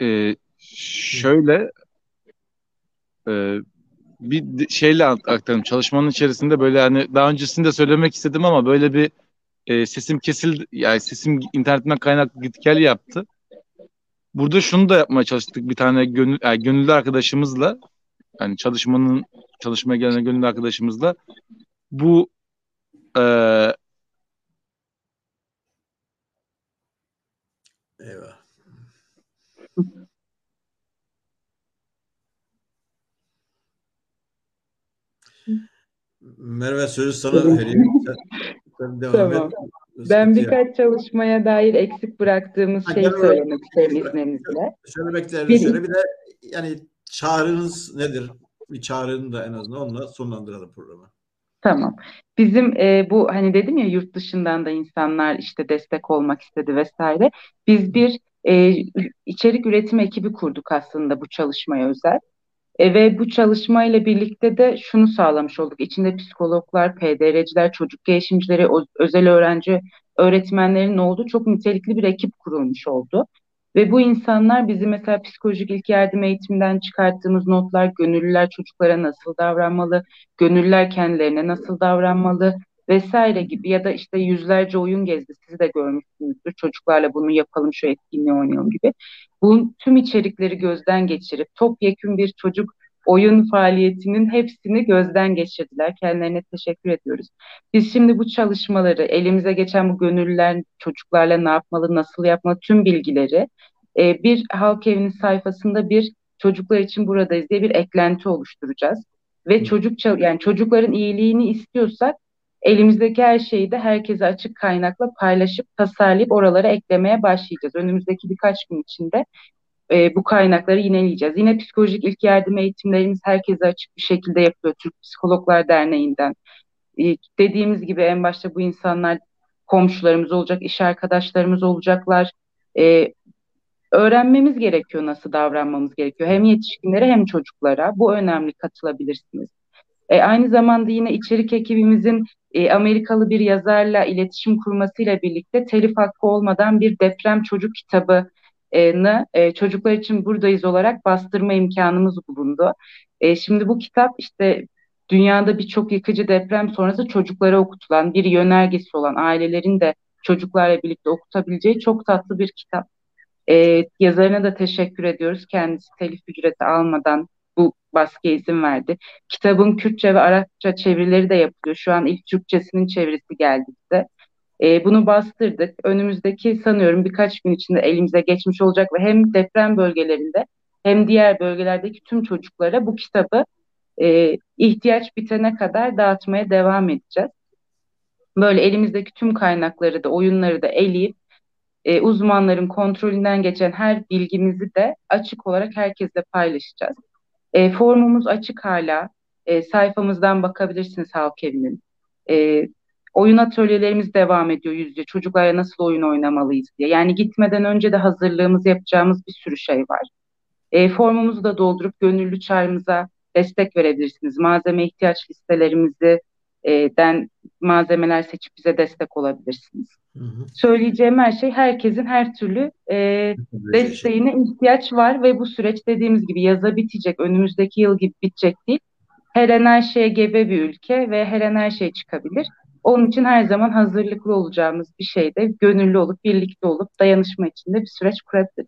Ee, şöyle e, bir şeyle aktarım. Çalışmanın içerisinde böyle hani daha öncesinde söylemek istedim ama böyle bir e, sesim kesildi. Yani sesim internetten kaynaklı git gel yaptı. Burada şunu da yapmaya çalıştık bir tane gönül, yani gönüllü arkadaşımızla yani çalışmanın çalışmaya gelen gönüllü arkadaşımızla bu e, Eyvah. Merve sözü sana vereyim. Sen, sen devam Tamam. et. Ben birkaç çalışmaya dair eksik bıraktığımız Ha, şey olarak- söylemek isterim izninizle. Söylemeklerini Bir- söyle. Bir de yani çağrınız nedir? Bir çağrını da en azından onunla sonlandıralım programı. Tamam. Bizim e, bu hani dedim ya yurt dışından da insanlar işte destek olmak istedi vesaire. Biz bir e, içerik üretim ekibi kurduk aslında bu çalışmaya özel. E, ve bu çalışmayla birlikte de şunu sağlamış olduk. İçinde psikologlar, PDR'ciler, çocuk gelişimcileri, özel öğrenci öğretmenlerin olduğu çok nitelikli bir ekip kurulmuş oldu. Ve bu insanlar bizi mesela psikolojik ilk yardım eğitiminden çıkarttığımız notlar, gönüllüler çocuklara nasıl davranmalı, gönüllüler kendilerine nasıl davranmalı vesaire gibi ya da işte yüzlerce oyun gezdi. Siz de görmüşsünüzdür. Çocuklarla bunu yapalım, şu etkinliği oynayalım gibi. Bu tüm içerikleri gözden geçirip topyekün bir çocuk oyun faaliyetinin hepsini gözden geçirdiler. Kendilerine teşekkür ediyoruz. Biz şimdi bu çalışmaları, elimize geçen bu gönüllüler çocuklarla ne yapmalı, nasıl yapmalı tüm bilgileri e, bir halk evinin sayfasında bir çocuklar için buradayız diye bir eklenti oluşturacağız. Ve Hı. çocuk yani çocukların iyiliğini istiyorsak elimizdeki her şeyi de herkese açık kaynakla paylaşıp tasarlayıp oralara eklemeye başlayacağız. Önümüzdeki birkaç gün içinde e, bu kaynakları yineleyeceğiz. Yine psikolojik ilk yardım eğitimlerimiz herkese açık bir şekilde yapıyor Türk Psikologlar Derneği'nden. E, dediğimiz gibi en başta bu insanlar komşularımız olacak, iş arkadaşlarımız olacaklar. E, öğrenmemiz gerekiyor nasıl davranmamız gerekiyor. Hem yetişkinlere hem çocuklara. Bu önemli katılabilirsiniz. E, aynı zamanda yine içerik ekibimizin e, Amerikalı bir yazarla iletişim kurmasıyla birlikte telif hakkı olmadan bir deprem çocuk kitabı e, çocuklar için buradayız olarak bastırma imkanımız bulundu. E, şimdi bu kitap işte dünyada birçok yıkıcı deprem sonrası çocuklara okutulan, bir yönergesi olan ailelerin de çocuklarla birlikte okutabileceği çok tatlı bir kitap. E, yazarına da teşekkür ediyoruz. Kendisi telif ücreti almadan bu baskıya izin verdi. Kitabın Kürtçe ve Arapça çevirileri de yapılıyor. Şu an ilk Türkçesinin çevirisi geldi bize. E, bunu bastırdık. Önümüzdeki sanıyorum birkaç gün içinde elimize geçmiş olacak ve hem deprem bölgelerinde hem diğer bölgelerdeki tüm çocuklara bu kitabı e, ihtiyaç bitene kadar dağıtmaya devam edeceğiz. Böyle elimizdeki tüm kaynakları da oyunları da eleyip e, uzmanların kontrolünden geçen her bilgimizi de açık olarak herkesle paylaşacağız. E, formumuz açık hala. E, sayfamızdan bakabilirsiniz Halk Evi'nin. E, oyun atölyelerimiz devam ediyor yüzde. Çocuklarla nasıl oyun oynamalıyız diye. Yani gitmeden önce de hazırlığımızı yapacağımız bir sürü şey var. E, formumuzu da doldurup gönüllü çağrımıza destek verebilirsiniz. Malzeme ihtiyaç listelerimizi e, den malzemeler seçip bize destek olabilirsiniz. Hı hı. Söyleyeceğim her şey herkesin her türlü e, desteğine ihtiyaç var ve bu süreç dediğimiz gibi yaza bitecek, önümüzdeki yıl gibi bitecek değil. Her an her şeye gebe bir ülke ve her an her şey çıkabilir. Onun için her zaman hazırlıklı olacağımız bir şeyde gönüllü olup, birlikte olup dayanışma içinde bir süreç kurabiliriz.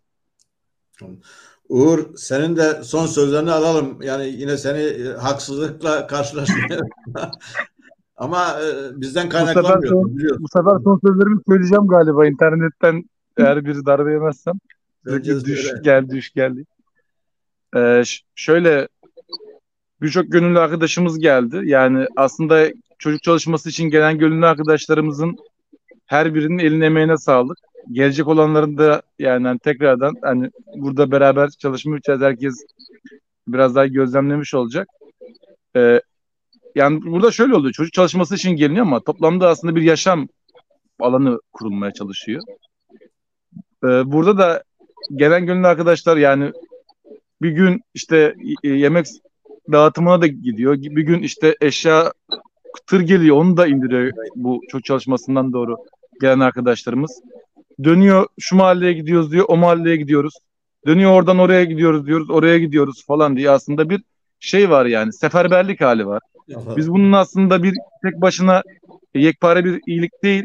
Uğur senin de son sözlerini alalım. Yani yine seni e, haksızlıkla karşılaşmaya ama e, bizden Bu sefer, kaynaklanmıyor. son, Biliyorsun. bu sefer son sözlerimi söyleyeceğim galiba internetten eğer bir darbe yemezsem. Düş geldi düş geldi. Ee, şöyle birçok gönüllü arkadaşımız geldi. Yani aslında çocuk çalışması için gelen gönüllü arkadaşlarımızın her birinin eline emeğine sağlık. Gelecek olanların da yani hani tekrardan hani burada beraber çalışma yapacağız. Herkes biraz daha gözlemlemiş olacak. Ee, yani burada şöyle oluyor. Çocuk çalışması için geliniyor ama toplamda aslında bir yaşam alanı kurulmaya çalışıyor. Ee, burada da gelen gönüllü arkadaşlar yani bir gün işte y- yemek dağıtımına da gidiyor. Bir gün işte eşya tır geliyor onu da indiriyor bu çocuk çalışmasından doğru gelen arkadaşlarımız. Dönüyor şu mahalleye gidiyoruz diyor o mahalleye gidiyoruz. Dönüyor oradan oraya gidiyoruz diyoruz oraya gidiyoruz falan diye aslında bir şey var yani seferberlik hali var. Biz bunun aslında bir tek başına yekpare bir iyilik değil.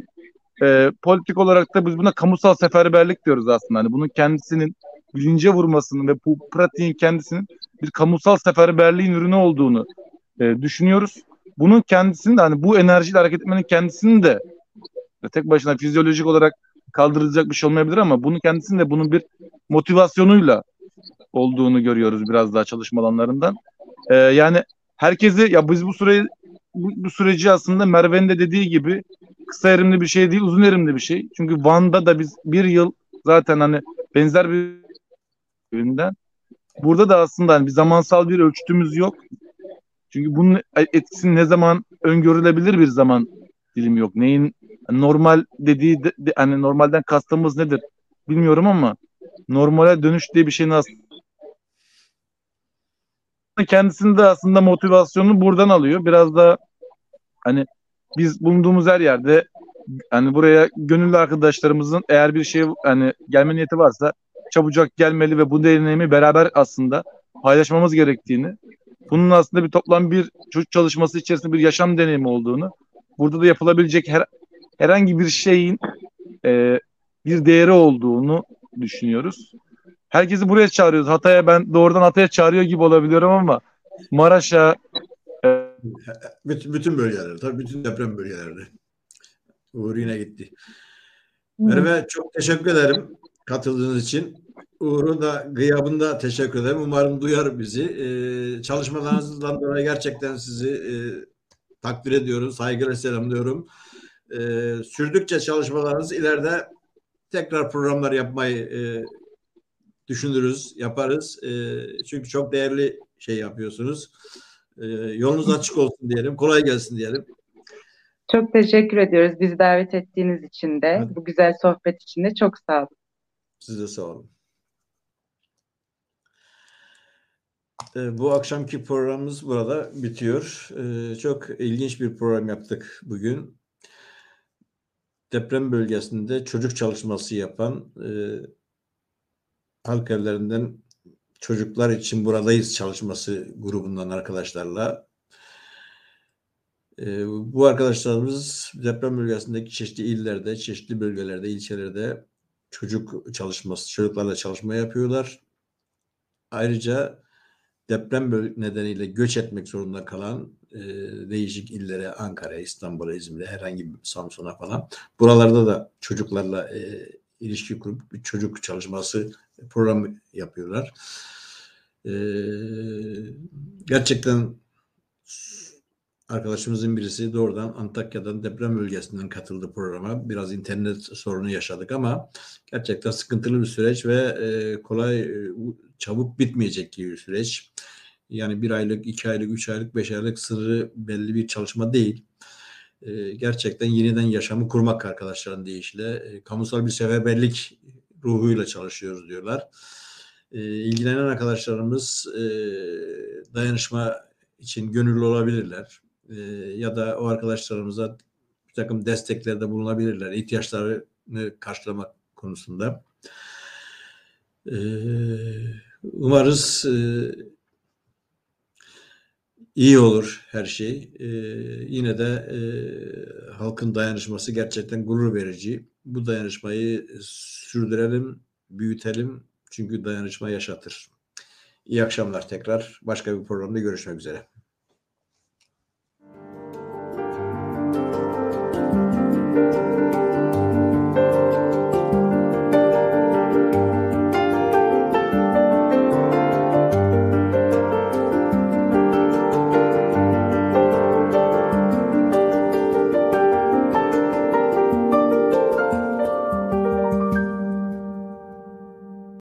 e, politik olarak da biz buna kamusal seferberlik diyoruz aslında. Hani bunun kendisinin bilince vurmasının ve bu pratiğin kendisinin bir kamusal seferberliğin ürünü olduğunu e, düşünüyoruz. Bunun kendisinin de hani bu enerjiyle hareket etmenin kendisinin de tek başına fizyolojik olarak kaldırılacak bir şey olmayabilir ama bunun kendisinin de bunun bir motivasyonuyla olduğunu görüyoruz biraz daha çalışma alanlarından. E, yani herkesi ya biz bu süreyi bu, bu süreci aslında Merve'nin de dediği gibi kısa erimli bir şey değil, uzun erimli bir şey. Çünkü Van'da da biz bir yıl zaten hani benzer bir üründen. Burada da aslında hani bir zamansal bir ölçütümüz yok. Çünkü bunun etkisinin ne zaman öngörülebilir bir zaman dilimi yok. Neyin normal dediği de, de- hani normalden kastımız nedir bilmiyorum ama normale dönüş diye bir şeyin aslında kendisini de aslında motivasyonunu buradan alıyor. Biraz da hani biz bulunduğumuz her yerde hani buraya gönüllü arkadaşlarımızın eğer bir şey hani gelme niyeti varsa çabucak gelmeli ve bu deneyimi beraber aslında paylaşmamız gerektiğini, bunun aslında bir toplam bir çocuk çalışması içerisinde bir yaşam deneyimi olduğunu, burada da yapılabilecek her, herhangi bir şeyin e, bir değeri olduğunu düşünüyoruz. Herkesi buraya çağırıyoruz. Hatay'a ben doğrudan Hatay'a çağırıyor gibi olabiliyorum ama Maraş'a Bütün, bütün bölgelerde, tabii bütün deprem bölgelerde. Uğur yine gitti. Merve çok teşekkür ederim katıldığınız için. Uğur'un da gıyabında teşekkür ederim. Umarım duyar bizi. Ee, çalışmalarınızdan dolayı gerçekten sizi e, takdir ediyorum, saygıyla selamlıyorum. Ee, sürdükçe çalışmalarınız ileride tekrar programlar yapmayı e, düşünürüz, yaparız. E, çünkü çok değerli şey yapıyorsunuz. E, yolunuz açık olsun diyelim, kolay gelsin diyelim. Çok teşekkür ediyoruz bizi davet ettiğiniz için de, Hadi. bu güzel sohbet için de çok sağ olun. Size sağ olun. Bu akşamki programımız burada bitiyor. Ee, Çok ilginç bir program yaptık bugün. Deprem bölgesinde çocuk çalışması yapan e, halk evlerinden çocuklar için buradayız çalışması grubundan arkadaşlarla e, bu arkadaşlarımız deprem bölgesindeki çeşitli illerde, çeşitli bölgelerde, ilçelerde çocuk çalışması, çocuklarla çalışma yapıyorlar. Ayrıca deprem nedeniyle göç etmek zorunda kalan e, değişik illere, Ankara, İstanbul'a, İzmir'e, herhangi bir Samsun'a falan. Buralarda da çocuklarla e, ilişki kurup bir çocuk çalışması programı yapıyorlar. E, gerçekten arkadaşımızın birisi doğrudan Antakya'dan deprem bölgesinden katıldı programa. Biraz internet sorunu yaşadık ama gerçekten sıkıntılı bir süreç ve e, kolay, e, çabuk bitmeyecek gibi bir süreç. Yani bir aylık, iki aylık, üç aylık, beş aylık sırrı belli bir çalışma değil. E, gerçekten yeniden yaşamı kurmak arkadaşların deyişle. E, kamusal bir seferberlik ruhuyla çalışıyoruz diyorlar. E, ilgilenen arkadaşlarımız dayanışma için gönüllü olabilirler. E, ya da o arkadaşlarımıza bir takım desteklerde bulunabilirler. ihtiyaçlarını karşılamak konusunda. E, umarız e, iyi olur her şey. E, yine de e, halkın dayanışması gerçekten gurur verici. Bu dayanışmayı sürdürelim, büyütelim. Çünkü dayanışma yaşatır. İyi akşamlar tekrar. Başka bir programda görüşmek üzere.